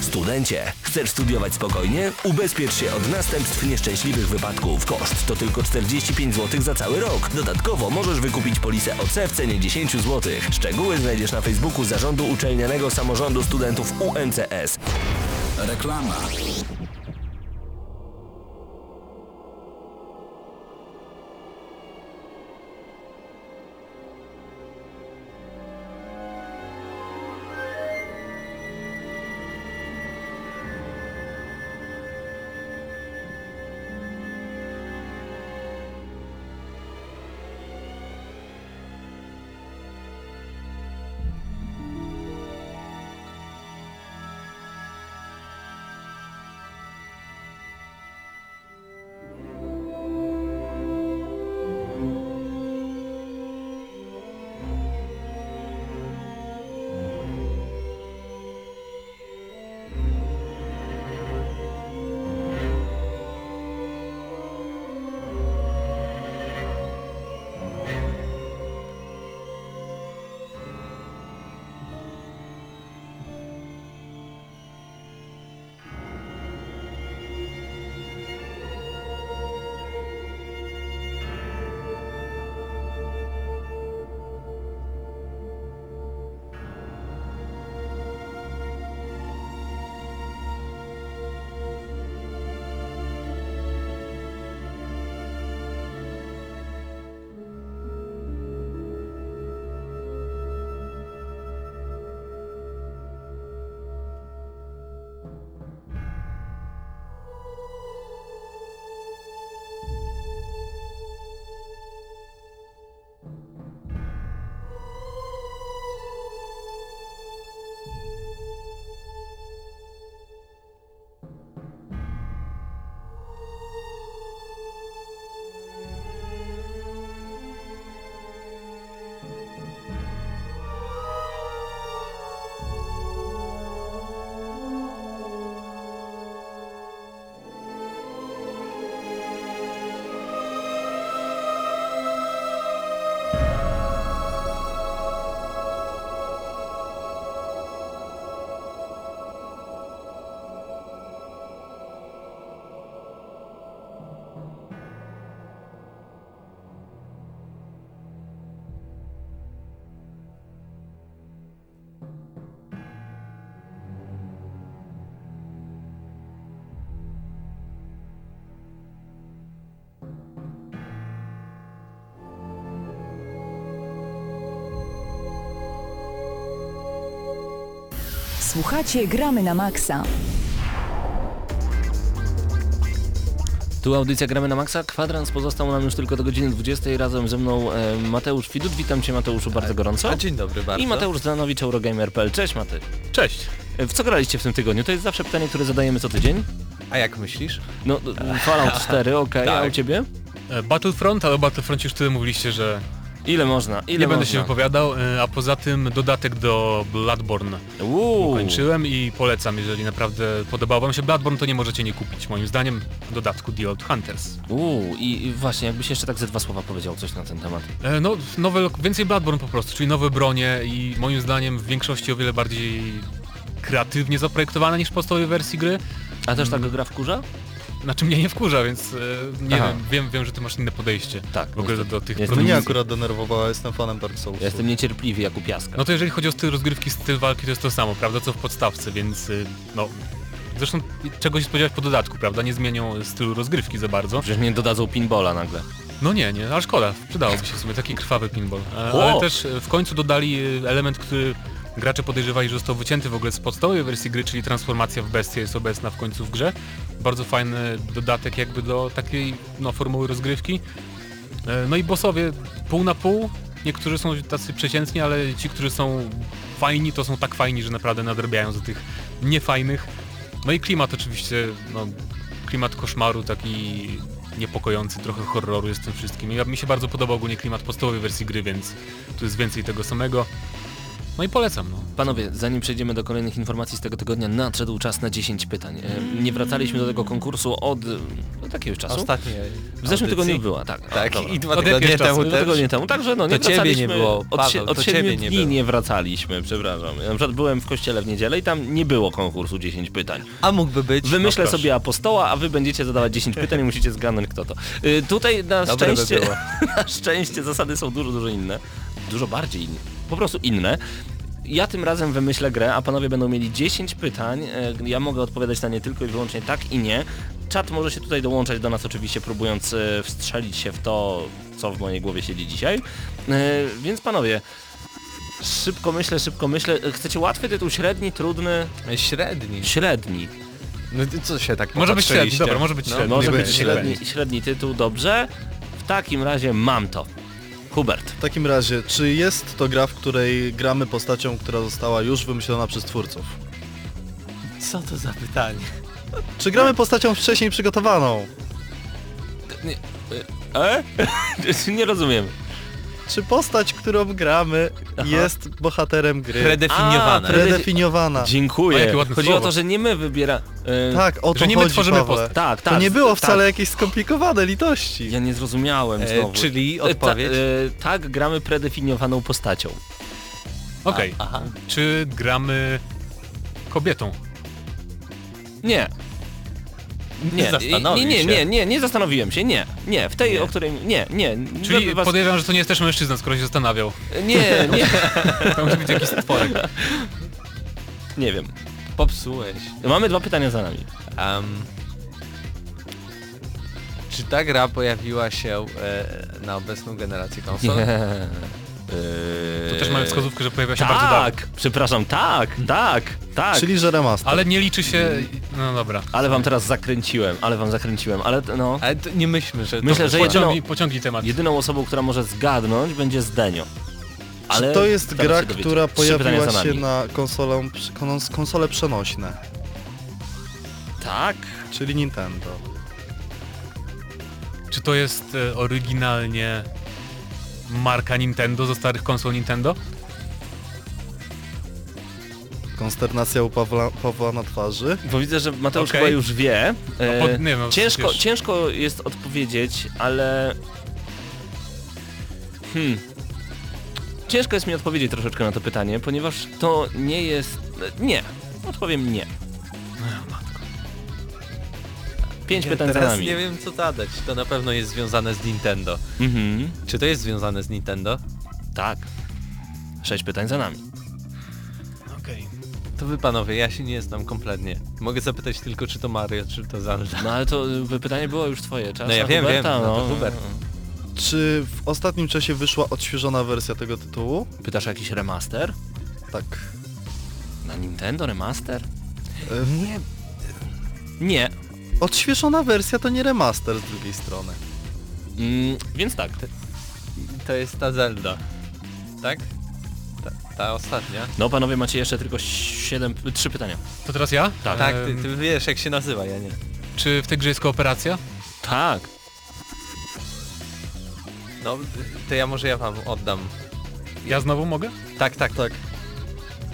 Studencie, chcesz studiować spokojnie? Ubezpiecz się od następstw nieszczęśliwych wypadków. Koszt to tylko 45 zł za cały rok. Dodatkowo możesz wykupić polisę OC w cenie 10 zł. Szczegóły znajdziesz na Facebooku Zarządu Uczelnianego Samorządu Studentów UMCS. Reklama. Słuchacie Gramy na Maxa. Tu audycja Gramy na Maxa. Kwadrans pozostał nam już tylko do godziny 20. Razem ze mną e, Mateusz Widut. Witam Cię Mateuszu bardzo gorąco. A dzień dobry bardzo. I Mateusz Zdanowicz, Eurogamer.pl. Cześć Maty. Cześć. E, W co graliście w tym tygodniu? To jest zawsze pytanie, które zadajemy co tydzień. A jak myślisz? No, Fallout 4, okej, a u Tak. Ciebie? E, Battlefront, ale o Battlefroncie już tyle mówiliście, że Ile można? Ile nie będę można? się wypowiadał, e, a poza tym dodatek do Bloodborne Uuu. kończyłem i polecam, jeżeli naprawdę podobał wam się Bloodborne, to nie możecie nie kupić, moim zdaniem, dodatku The Old Hunters. Uuu, i, właśnie, jakbyś jeszcze tak ze dwa słowa powiedział coś na ten temat. E, No, nowe, więcej Bloodborne po prostu, czyli nowe bronie i moim zdaniem w większości o wiele bardziej kreatywnie zaprojektowane niż w podstawowej wersji gry. A też tak gra wkurza? Znaczy mnie nie wkurza, więc e, nie Aha. wiem, wiem, wiem, że ty masz inne podejście Tak. w ogóle do, do tych Jestem- To produkcji. mnie akurat denerwowała, jestem fanem Dark Souls. Ja jestem niecierpliwy jak u piaska. No to jeżeli chodzi o styl rozgrywki, styl walki, to jest to samo, prawda, co w podstawce, więc y, no... Zresztą czego się spodziewać po dodatku, prawda? Nie zmienią stylu rozgrywki za bardzo. Przecież mnie dodadzą pinballa nagle. No nie, nie, ale szkoda, przydałoby się sobie taki krwawy pinball. E, O! Ale też e, w końcu dodali e, element, który gracze podejrzewali, że został wycięty w ogóle z podstawowej wersji gry, czyli transformacja w bestię jest obecna w końcu w grze. Bardzo fajny dodatek jakby do takiej no, formuły rozgrywki. E, No i bossowie pół na pół. Niektórzy są tacy przeciętni, ale ci, którzy są fajni, to są tak fajni, że naprawdę nadrabiają za tych niefajnych. No i klimat oczywiście, no, klimat koszmaru, taki niepokojący, trochę horroru jest w tym wszystkim. Ja, mi się bardzo podobał ogólnie klimat podstawowej wersji gry, więc tu jest więcej tego samego. No i polecam, no. Panowie, zanim przejdziemy do kolejnych informacji z tego tygodnia, nadszedł czas na 10 pytań. E, Nie wracaliśmy do tego konkursu od od jakiegoś czasu. Ostatnie W zeszłym tygodniu była, tak. Tak, Dobra. i dwa Od tygodnie jakiegoś czasu, temu Dwa też. tygodnie temu, także no nie To ciebie wracaliśmy, nie było, od, Paweł, od to 7 ciebie nie dni było. nie wracaliśmy, przepraszam. Ja na przykład byłem w kościele w niedzielę i tam nie było konkursu 10 pytań. A mógłby być. Wymyślę no proszę. sobie apostoła, a wy będziecie zadawać 10 pytań i musicie zgadnąć kto to. Y, tutaj na Dobre by szczęście, było. na szczęście zasady są dużo, dużo inne. Dużo bardziej inne. Po prostu inne. Ja tym razem wymyślę grę, a panowie będą mieli 10 pytań. E, Ja mogę odpowiadać na nie tylko i wyłącznie tak i nie. Czat może się tutaj dołączać do nas oczywiście, próbując e, wstrzelić się w to, co w mojej głowie siedzi dzisiaj. E, Więc panowie, szybko myślę, szybko myślę. Chcecie łatwy tytuł, średni, trudny? Średni. Średni. No co się tak Może być średni, dobra, może być No, średni. Może być średni, średni tytuł, dobrze. W takim razie mam to. Hubert. W takim razie, czy jest to gra, w której gramy postacią, która została już wymyślona przez twórców? Co to za pytanie? Czy gramy postacią wcześniej przygotowaną? E? Nie rozumiem. Czy postać, którą gramy Aha. jest bohaterem gry? Predefiniowane. A, pre- Predefiniowana. O, Dziękuję. jakie ładne Chodzi o słowo. to, że nie my wybiera... e, Tak, o to Że nie my chodzi, tworzymy Pawle. postać. tak, tak. To nie było tak. wcale jakieś skomplikowane litości. Ja nie zrozumiałem E, znowu. czyli E, ta- odpowiedź? e, tak, gramy predefiniowaną postacią. Okej, Aha. czy gramy kobietą? Nie. Nie, nie, nie, nie, nie, nie zastanowiłem się, nie, nie, w tej, Nie. o której, nie, nie, Czyli was, podejrzewam, że to nie jest też mężczyzna, skoro się zastanawiał. nie, nie, To musi być jakiś stworek. nie wiem. Popsułeś. Mamy dwa pytania za nami. Em, czy ta gra pojawiła się e, na obecną generację konsol? To też mamy wskazówkę, że pojawia się bardzo dawno. Tak, przepraszam, tak, tak, tak. Czyli, że remaster. Ale nie liczy się... No dobra. Ale wam teraz zakręciłem, ale wam zakręciłem, ale no. Ale nie myślmy, że... Myślę, to że jedyną, pociągnij temat. jedyną osobą, która może zgadnąć będzie Zdenio. Czy to jest gra, która pojawiła się na konsolą, kons- konsole przenośne, Tak. czyli Nintendo? Czy to jest e, oryginalnie marka Nintendo ze starych konsol Nintendo? Konsternacja u Pawła, Pawła na twarzy. Bo widzę, że Mateusz Okej. chyba już wie. E, pod- nie no, ciężko, ciężko jest odpowiedzieć, ale... Hmm. Ciężko jest mi odpowiedzieć troszeczkę na to pytanie, ponieważ to nie jest... Nie. Odpowiem nie. Pięć pytań za Teraz nami. nie wiem co zadać. To na pewno jest związane z Nintendo. Mhm. Czy to jest związane z Nintendo? Tak. Sześć pytań za nami. Okej. To wy panowie, ja się nie znam kompletnie. Mogę zapytać tylko czy to Mario, czy to Zelda. No ale to y, pytanie było już twoje, czas No ja na wiem, Huberta, wiem, no to Hubert. Czy w ostatnim czasie wyszła odświeżona wersja tego tytułu? Pytasz o jakiś remaster? Tak. na Nintendo remaster? E, Nie, Nie. Odświeżona wersja to nie remaster z drugiej strony. Mm, więc tak. to jest ta Zelda. Tak? Ta, ta ostatnia. No panowie macie jeszcze tylko 7, 3 pytania. To teraz ja? Tak. Tak, ty, ty wiesz jak się nazywa, ja nie. Czy w tej grze jest kooperacja? Tak. No, to ja może ja wam oddam. Ja znowu mogę? Tak, tak, Tak.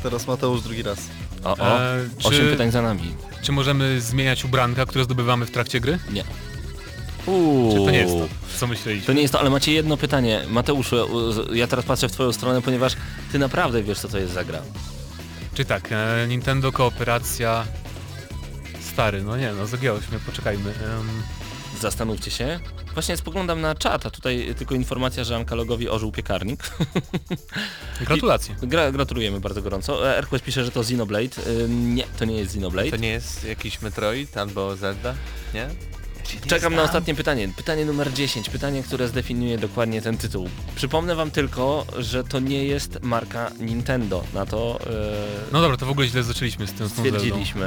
Teraz Mateusz drugi raz. O, o. E, 8 czy, pytań za nami. Czy możemy zmieniać ubranka, które zdobywamy w trakcie gry? Uuu. Czy to nie jest to, co myśleliśmy? To nie jest to, ale macie jedno pytanie. Mateuszu, ja- teraz patrzę w twoją stronę, ponieważ ty naprawdę wiesz co to jest za gra. Czy tak, e, Nintendo kooperacja... Stary, no nie no, zagiąłeś mnie, poczekajmy. Zastanówcie się. Właśnie spoglądam na czat, a tutaj tylko informacja, że Ankalogowi ożył piekarnik. gratulacje. Gra, gratulujemy bardzo gorąco. E, Airquest pisze, że to Xenoblade. Nie, to nie jest Xenoblade. To nie jest jakiś Metroid albo Zelda? Nie? Czekam na ostatnie pytanie. Pytanie numer 10. Pytanie, które zdefiniuje dokładnie ten tytuł. Przypomnę wam tylko, że to nie jest marka Nintendo. Na to... e, No dobra, to w ogóle źle zaczęliśmy z tym. Stwierdziliśmy.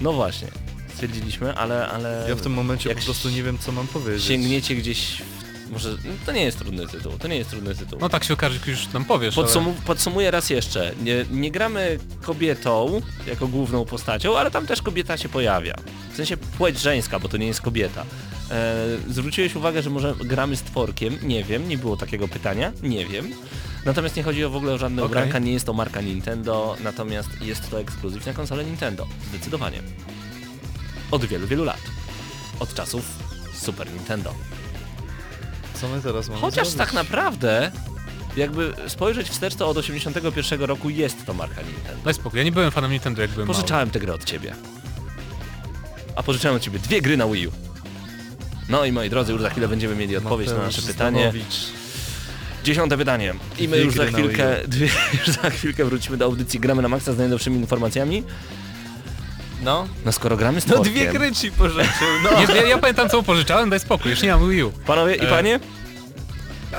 No właśnie. Stwierdziliśmy, ale... ale Ja w tym momencie po prostu nie wiem co mam powiedzieć. Sięgniecie gdzieś... Może... no, To nie jest trudny tytuł. To nie jest trudny tytuł. No tak się okaże, jak już nam powiesz, ale... Podsumu podsumuję raz jeszcze. Nie, nie gramy kobietą jako główną postacią, ale tam też kobieta się pojawia. W sensie płeć żeńska, bo to nie jest kobieta. E, zwróciłeś uwagę, że może gramy z tworkiem? Nie wiem, nie było takiego pytania. Nie wiem. Natomiast nie chodzi o w ogóle o żadne Okej. ubranka, nie jest to marka Nintendo, natomiast jest to ekskluzyw na konsolę Nintendo. Zdecydowanie. Od wielu, wielu lat. Od czasów Super Nintendo. Co my teraz mamy Chociaż zrobić? tak naprawdę, jakby spojrzeć wstecz, to od 81 roku jest to marka Nintendo. Daj spokój, ja nie byłem fanem Nintendo, jak byłem mały. Pożyczałem tę grę od ciebie. A pożyczałem od ciebie dwie gry na Wii U. No i moi drodzy, już za chwilę będziemy mieli odpowiedź na Mateusz nasze pytanie. Stanowicz. Dziesiąte pytanie. I my Dwie już za na chwilkę, dwie, już za chwilkę wrócimy do audycji Gramy na Maxa z najnowszymi informacjami. No, No skoro gramy z no tworkiem, dwie gry ci pożyczył, no. Nie, ja, ja pamiętam co mu pożyczałem, daj spokój, już nie mam Wii U. Panowie i E, panie?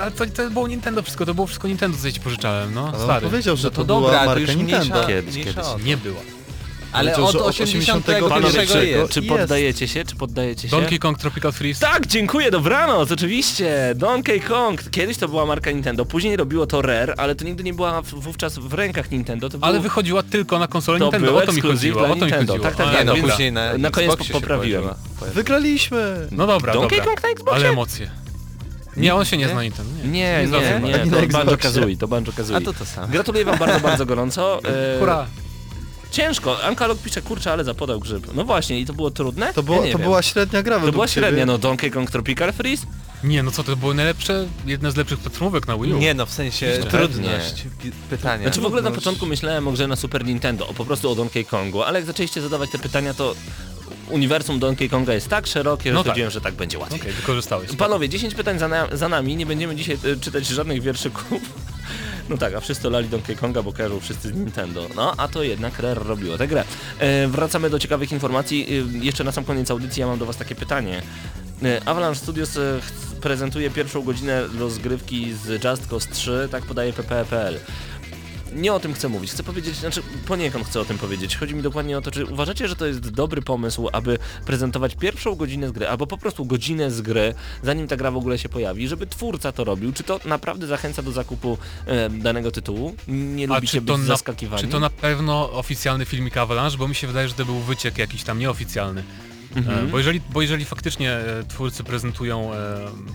Ale to, to było Nintendo wszystko, to było wszystko Nintendo, co ja ci pożyczałem, no, Ale on stary. powiedział, że No to, to była dobra, to marka już Nintendo. mniejsza, Kiedyś, mniejsza kiedyś. o to. Nie była. Ale od że od 81 Panowie, czy, czy jest. poddajecie się, czy poddajecie się? Donkey Kong Tropical Freeze. Tak, dziękuję, dobranoc, oczywiście. Donkey Kong. Kiedyś to była marka Nintendo, później robiło to Rare, ale to nigdy nie była wówczas w rękach Nintendo. To Ale wychodziła tylko na konsolę to Nintendo, o to mi chodziło, dla o to mi Nintendo. chodziło. Tak, tak, A, tak. Nie no, później na, na koniec poprawiłem. Wygraliśmy! No dobra, Donkey dobra. Kong na Xboxie? Ale emocje. Nie, on się nie zna na Nintendo, nie. Nie, nie, nie. Ani to na Banjo Xboxie. Kazooie, to Banjo Kazooie. A to to samo. Gratuluję wam bardzo, bardzo gorąco. E, Hurra. Ciężko, Ankalog pisze, kurczę, ale zapodał grzyb. No właśnie, i to było trudne? To, było, ja to wiem. była średnia gra To była ciebie. średnia, no Donkey Kong Tropical Freeze? Nie, no co, to były najlepsze, jedne z lepszych platformówek na Wii U. Nie no, w sensie Pewnie. trudność pytania. Znaczy w ogóle na początku myślałem o grze na Super Nintendo, o po prostu o Donkey Kongu, ale jak zaczęliście zadawać te pytania, to uniwersum Donkey Konga jest tak szerokie, że No tak. że tak będzie łatwiej. Okej, wykorzystałeś. Panowie, 10 pytań za, na, za nami, nie będziemy dzisiaj e, czytać żadnych wierszyków. No tak, a wszyscy lali Donkey Konga, bo kojarzą wszyscy z Nintendo. No, a to jednak Rare robiło tę grę. E, wracamy do ciekawych informacji. E, jeszcze na sam koniec audycji ja mam do was takie pytanie. E, Avalanche Studios e, prezentuje pierwszą godzinę rozgrywki z Just Cause 3, tak podaje ppe.pl. Nie o tym chcę mówić, chcę powiedzieć, znaczy poniekąd chcę o tym powiedzieć. Chodzi mi dokładnie o to, czy uważacie, że to jest dobry pomysł, aby prezentować pierwszą godzinę z gry, albo po prostu godzinę z gry, zanim ta gra w ogóle się pojawi, żeby twórca to robił? Czy to naprawdę zachęca do zakupu e, danego tytułu? Nie A lubicie być na, zaskakiwani? czy to na pewno oficjalny filmik Avalanche? Bo mi się wydaje, że to był wyciek jakiś tam nieoficjalny. Mhm. E, Bo, jeżeli, bo jeżeli faktycznie e, twórcy prezentują e,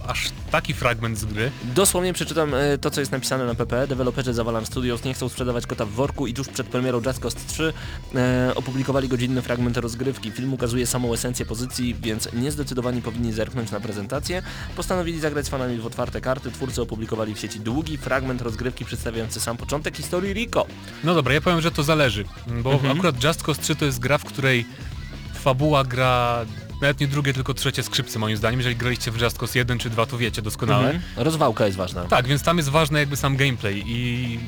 aż taki fragment z gry, Dosłownie przeczytam e, to, co jest napisane na PP. Deweloperzy z Avalanche Studios nie chcą sprzedawać kota w worku i tuż przed premierą Just Cause 3 e, opublikowali godzinny fragment rozgrywki. Film ukazuje samą esencję pozycji, więc niezdecydowani powinni zerknąć na prezentację. Postanowili zagrać z fanami w otwarte karty. Twórcy opublikowali w sieci długi fragment rozgrywki przedstawiający sam początek historii Rico. no dobra, ja powiem, że to zależy. Bo Mhm. akurat Just Cause 3 to jest gra, w której fabuła gra nawet nie drugie, tylko trzecie skrzypce moim zdaniem. Jeżeli graliście w Just Cause 1 czy 2, to wiecie doskonale. Mhm. Rozwałka jest ważna. Tak, więc tam jest ważny jakby sam gameplay i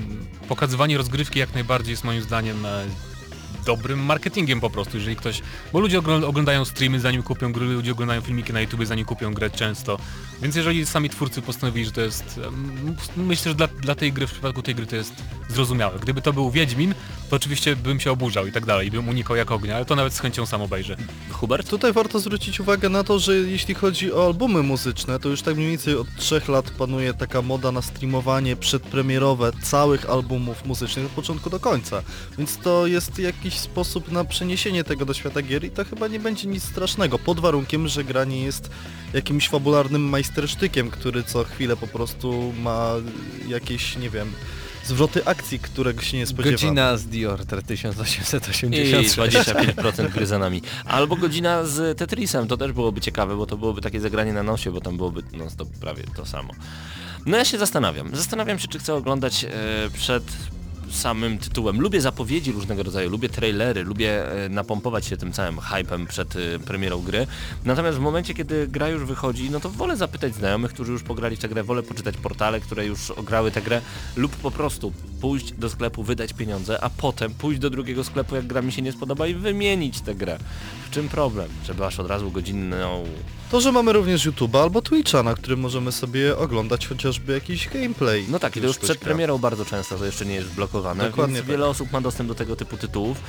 pokazywanie rozgrywki jak najbardziej jest moim zdaniem e, dobrym marketingiem po prostu, jeżeli ktoś... Bo ludzie ogl- oglądają streamy zanim kupią gry, ludzie oglądają filmiki na YouTube zanim kupią grę często, więc jeżeli sami twórcy postanowili, że to jest... Myślę, że dla, dla tej gry, w przypadku tej gry to jest zrozumiałe. Gdyby to był Wiedźmin, to oczywiście bym się oburzał i tak dalej, i bym unikał jak ognia, ale to nawet z chęcią sam obejrzę. Hubert? Tutaj warto zwrócić uwagę na to, że jeśli chodzi o albumy muzyczne, to już tak mniej więcej od trzech lat panuje taka moda na streamowanie przedpremierowe całych albumów muzycznych od początku do końca. Więc to jest jakiś sposób na przeniesienie tego do świata gier i to chyba nie będzie nic strasznego, pod warunkiem, że gra nie jest jakimś fabularnym majstersztykiem, który co chwilę po prostu ma jakieś, nie wiem, zwroty akcji, którego się nie spodziewa. Godzina z Diorter I 1886. 25% gry za nami. Albo godzina z Tetrisem, to też byłoby ciekawe, bo to byłoby takie zagranie na nosie, bo tam byłoby no to prawie to samo. No ja się zastanawiam. Zastanawiam się, czy chcę oglądać e, przed samym tytułem. Lubię zapowiedzi różnego rodzaju, lubię trailery, lubię e, napompować się tym całym hypem przed e, premierą gry. Natomiast w momencie, kiedy gra już wychodzi, no to wolę zapytać znajomych, którzy już pograli w tę grę, wolę poczytać portale, które już ograły tę grę lub po prostu pójść do sklepu, wydać pieniądze, a potem pójść do drugiego sklepu, jak gra mi się nie spodoba i wymienić tę grę. W czym problem? Żeby aż od razu godzinną... To, że mamy również YouTube'a albo Twitcha, na którym możemy sobie oglądać chociażby jakiś gameplay. No tak, i to już przed premierą bardzo często to jeszcze nie jest blokowane, Dokładnie więc tak. wiele osób ma dostęp do tego typu tytułów.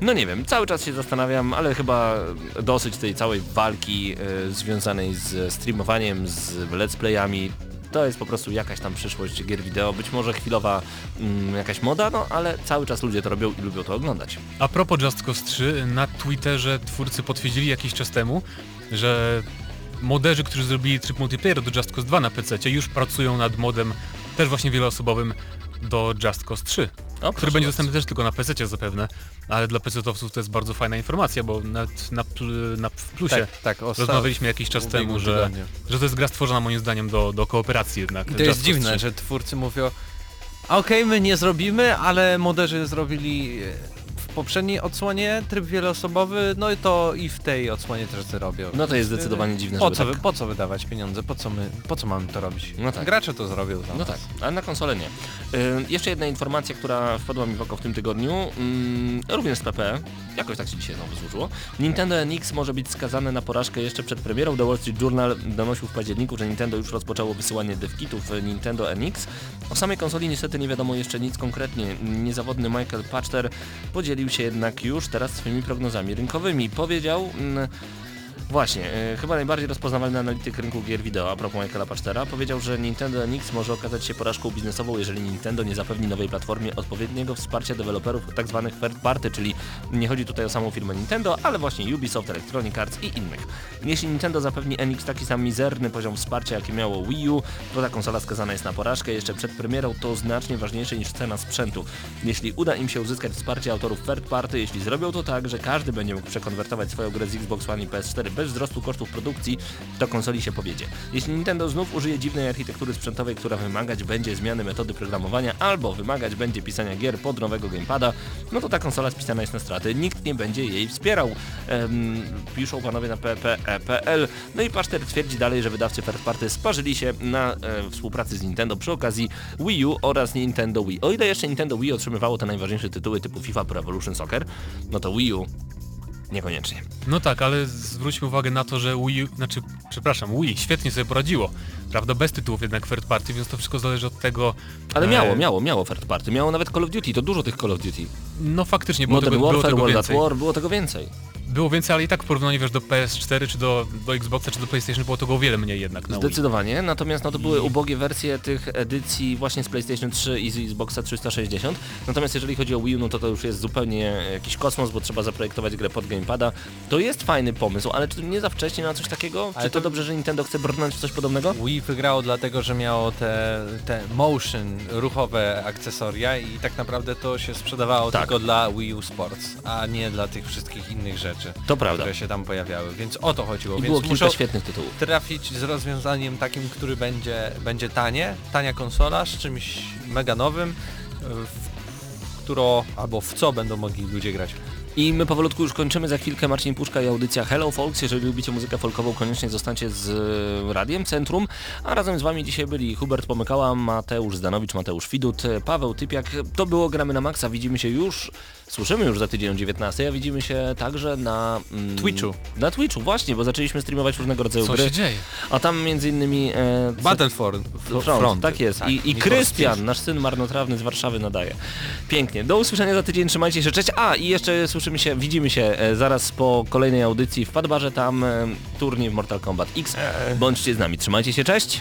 No nie wiem, cały czas się zastanawiam, ale chyba dosyć tej całej walki y, związanej z streamowaniem, z let's playami. To jest po prostu jakaś tam przyszłość gier wideo, być może chwilowa mm, jakaś moda, no ale cały czas ludzie to robią i lubią to oglądać. A propos Just Cause 3, na Twitterze twórcy potwierdzili jakiś czas temu, że moderzy, którzy zrobili tryb multiplayer do Just Cause 2 na PC, już pracują nad modem też właśnie wieloosobowym do Just Cause 3, O, który będzie dostępny też tylko na PC zapewne, ale dla PC-towców to jest bardzo fajna informacja, bo nawet na, pl- na, w plusie Tak, tak, o, rozmawialiśmy jakiś czas temu, że, tygodniu. że to jest gra stworzona moim zdaniem do, do kooperacji jednak. I to Just jest dziwne, 3. że twórcy mówią okej, my nie zrobimy, ale moderzy zrobili e, w poprzedniej odsłonie tryb wieloosobowy, no i to i w tej odsłonie też zrobią. No to jest zdecydowanie dziwne, Po żeby co, tak... po co wydawać pieniądze? Po co, my, po co mamy to robić? No tak. Gracze to zrobią za No nas. tak, ale na konsolę nie. Y, jeszcze jedna informacja, która wpadła mi w oko w tym tygodniu, również z PP, jakoś tak się dzisiaj znowu złożyło. Nintendo NX może być skazane na porażkę jeszcze przed premierą. The Wall Street Journal donosił w październiku, że Nintendo już rozpoczęło wysyłanie devkitów Nintendo NX. O samej konsoli niestety nie wiadomo jeszcze nic konkretnie. Niezawodny Michael Pachter podzielił się jednak już teraz swoimi prognozami rynkowymi. Powiedział... Właśnie, e, chyba najbardziej rozpoznawalny analityk rynku gier wideo, a propos Michaela Pachtera, powiedział, że Nintendo NX może okazać się porażką biznesową, jeżeli Nintendo nie zapewni nowej platformie odpowiedniego wsparcia deweloperów tzw. third party, czyli nie chodzi tutaj o samą firmę Nintendo, ale właśnie Ubisoft, Electronic Arts i innych. Jeśli Nintendo zapewni NX taki sam mizerny poziom wsparcia, jaki miało Wii U, to ta konsola skazana jest na porażkę. Jeszcze przed premierą to znacznie ważniejsze niż cena sprzętu. Jeśli uda im się uzyskać wsparcie autorów third party, jeśli zrobią to tak, że każdy będzie mógł przekonwertować swoją grę z Xbox One i PS4 bez wzrostu kosztów produkcji, to konsoli się powiedzie. Jeśli Nintendo znów użyje dziwnej architektury sprzętowej, która wymagać będzie zmiany metody programowania albo wymagać będzie pisania gier pod nowego gamepada, no to ta konsola spisana jest na straty. Nikt nie będzie jej wspierał. Ehm, piszą panowie na ppe.pl. No i Paszter twierdzi dalej, że wydawcy third party sparzyli się na e, współpracy z Nintendo przy okazji Wii U oraz Nintendo Wii. O ile jeszcze Nintendo Wii otrzymywało te najważniejsze tytuły typu FIFA Pro Evolution Soccer, no to Wii U niekoniecznie. No tak, ale zwróćmy uwagę na to, że Wii, znaczy, przepraszam, Wii świetnie sobie poradziło, prawda, bez tytułów jednak third party, więc to wszystko zależy od tego... Ale e, miało, miało, miało third party, miało nawet Call of Duty, to dużo tych Call of Duty. No faktycznie, było Modern tego, było Warfare, tego World at więcej. War, było tego więcej. Było więcej, ale i tak w porównaniu wiesz, do PS4, czy do, do Xboxa, czy do PlayStation było tego o wiele mniej jednak na Wii. Zdecydowanie, natomiast no to były I- ubogie wersje tych edycji właśnie z PlayStation 3 i z Xboxa 360. Natomiast jeżeli chodzi o Wii U, no to to już jest zupełnie jakiś kosmos, bo trzeba zaprojektować grę pod gamepada. To jest fajny pomysł, ale czy nie za wcześnie na coś takiego? Ale czy to, to- dobrze, że Nintendo chce brnąć w coś podobnego? Wii wygrało dlatego, że miało te, te motion, ruchowe akcesoria i tak naprawdę to się sprzedawało Tak. tylko dla Wii U Sports, a nie dla tych wszystkich innych rzeczy, To prawda. które się tam pojawiały, więc o to chodziło. I więc było kilka świetnych tytułów. trafić z rozwiązaniem takim, który będzie, będzie tanie, tania konsola z czymś mega nowym, y, w którą albo w co będą mogli ludzie grać. I my powolutku już kończymy, za chwilkę Marcin Puszka i audycja Hello Folks. Jeżeli lubicie muzykę folkową, koniecznie zostańcie z e, Radiem Centrum. A razem z Wami dzisiaj byli Hubert Pomykała, Mateusz Zdanowicz, Mateusz Widut, Paweł Typiak. To było Gramy na Maxa. Widzimy się już słyszymy już za tydzień o 19, a widzimy się także na... Mm, Twitchu. Na Twitchu, właśnie, bo zaczęliśmy streamować różnego rodzaju Co gry. się dzieje? A tam między innymi... E, co- Battlefront. Front, tak jest. I, i for Krystian, nasz syn marnotrawny z Warszawy nadaje. Pięknie. Do usłyszenia za tydzień, trzymajcie się, cześć. A, i jeszcze słyszymy się, widzimy się e, zaraz po kolejnej audycji w Padbarze, tam e, turniej w Mortal Kombat X. Bądźcie z nami, trzymajcie się, cześć.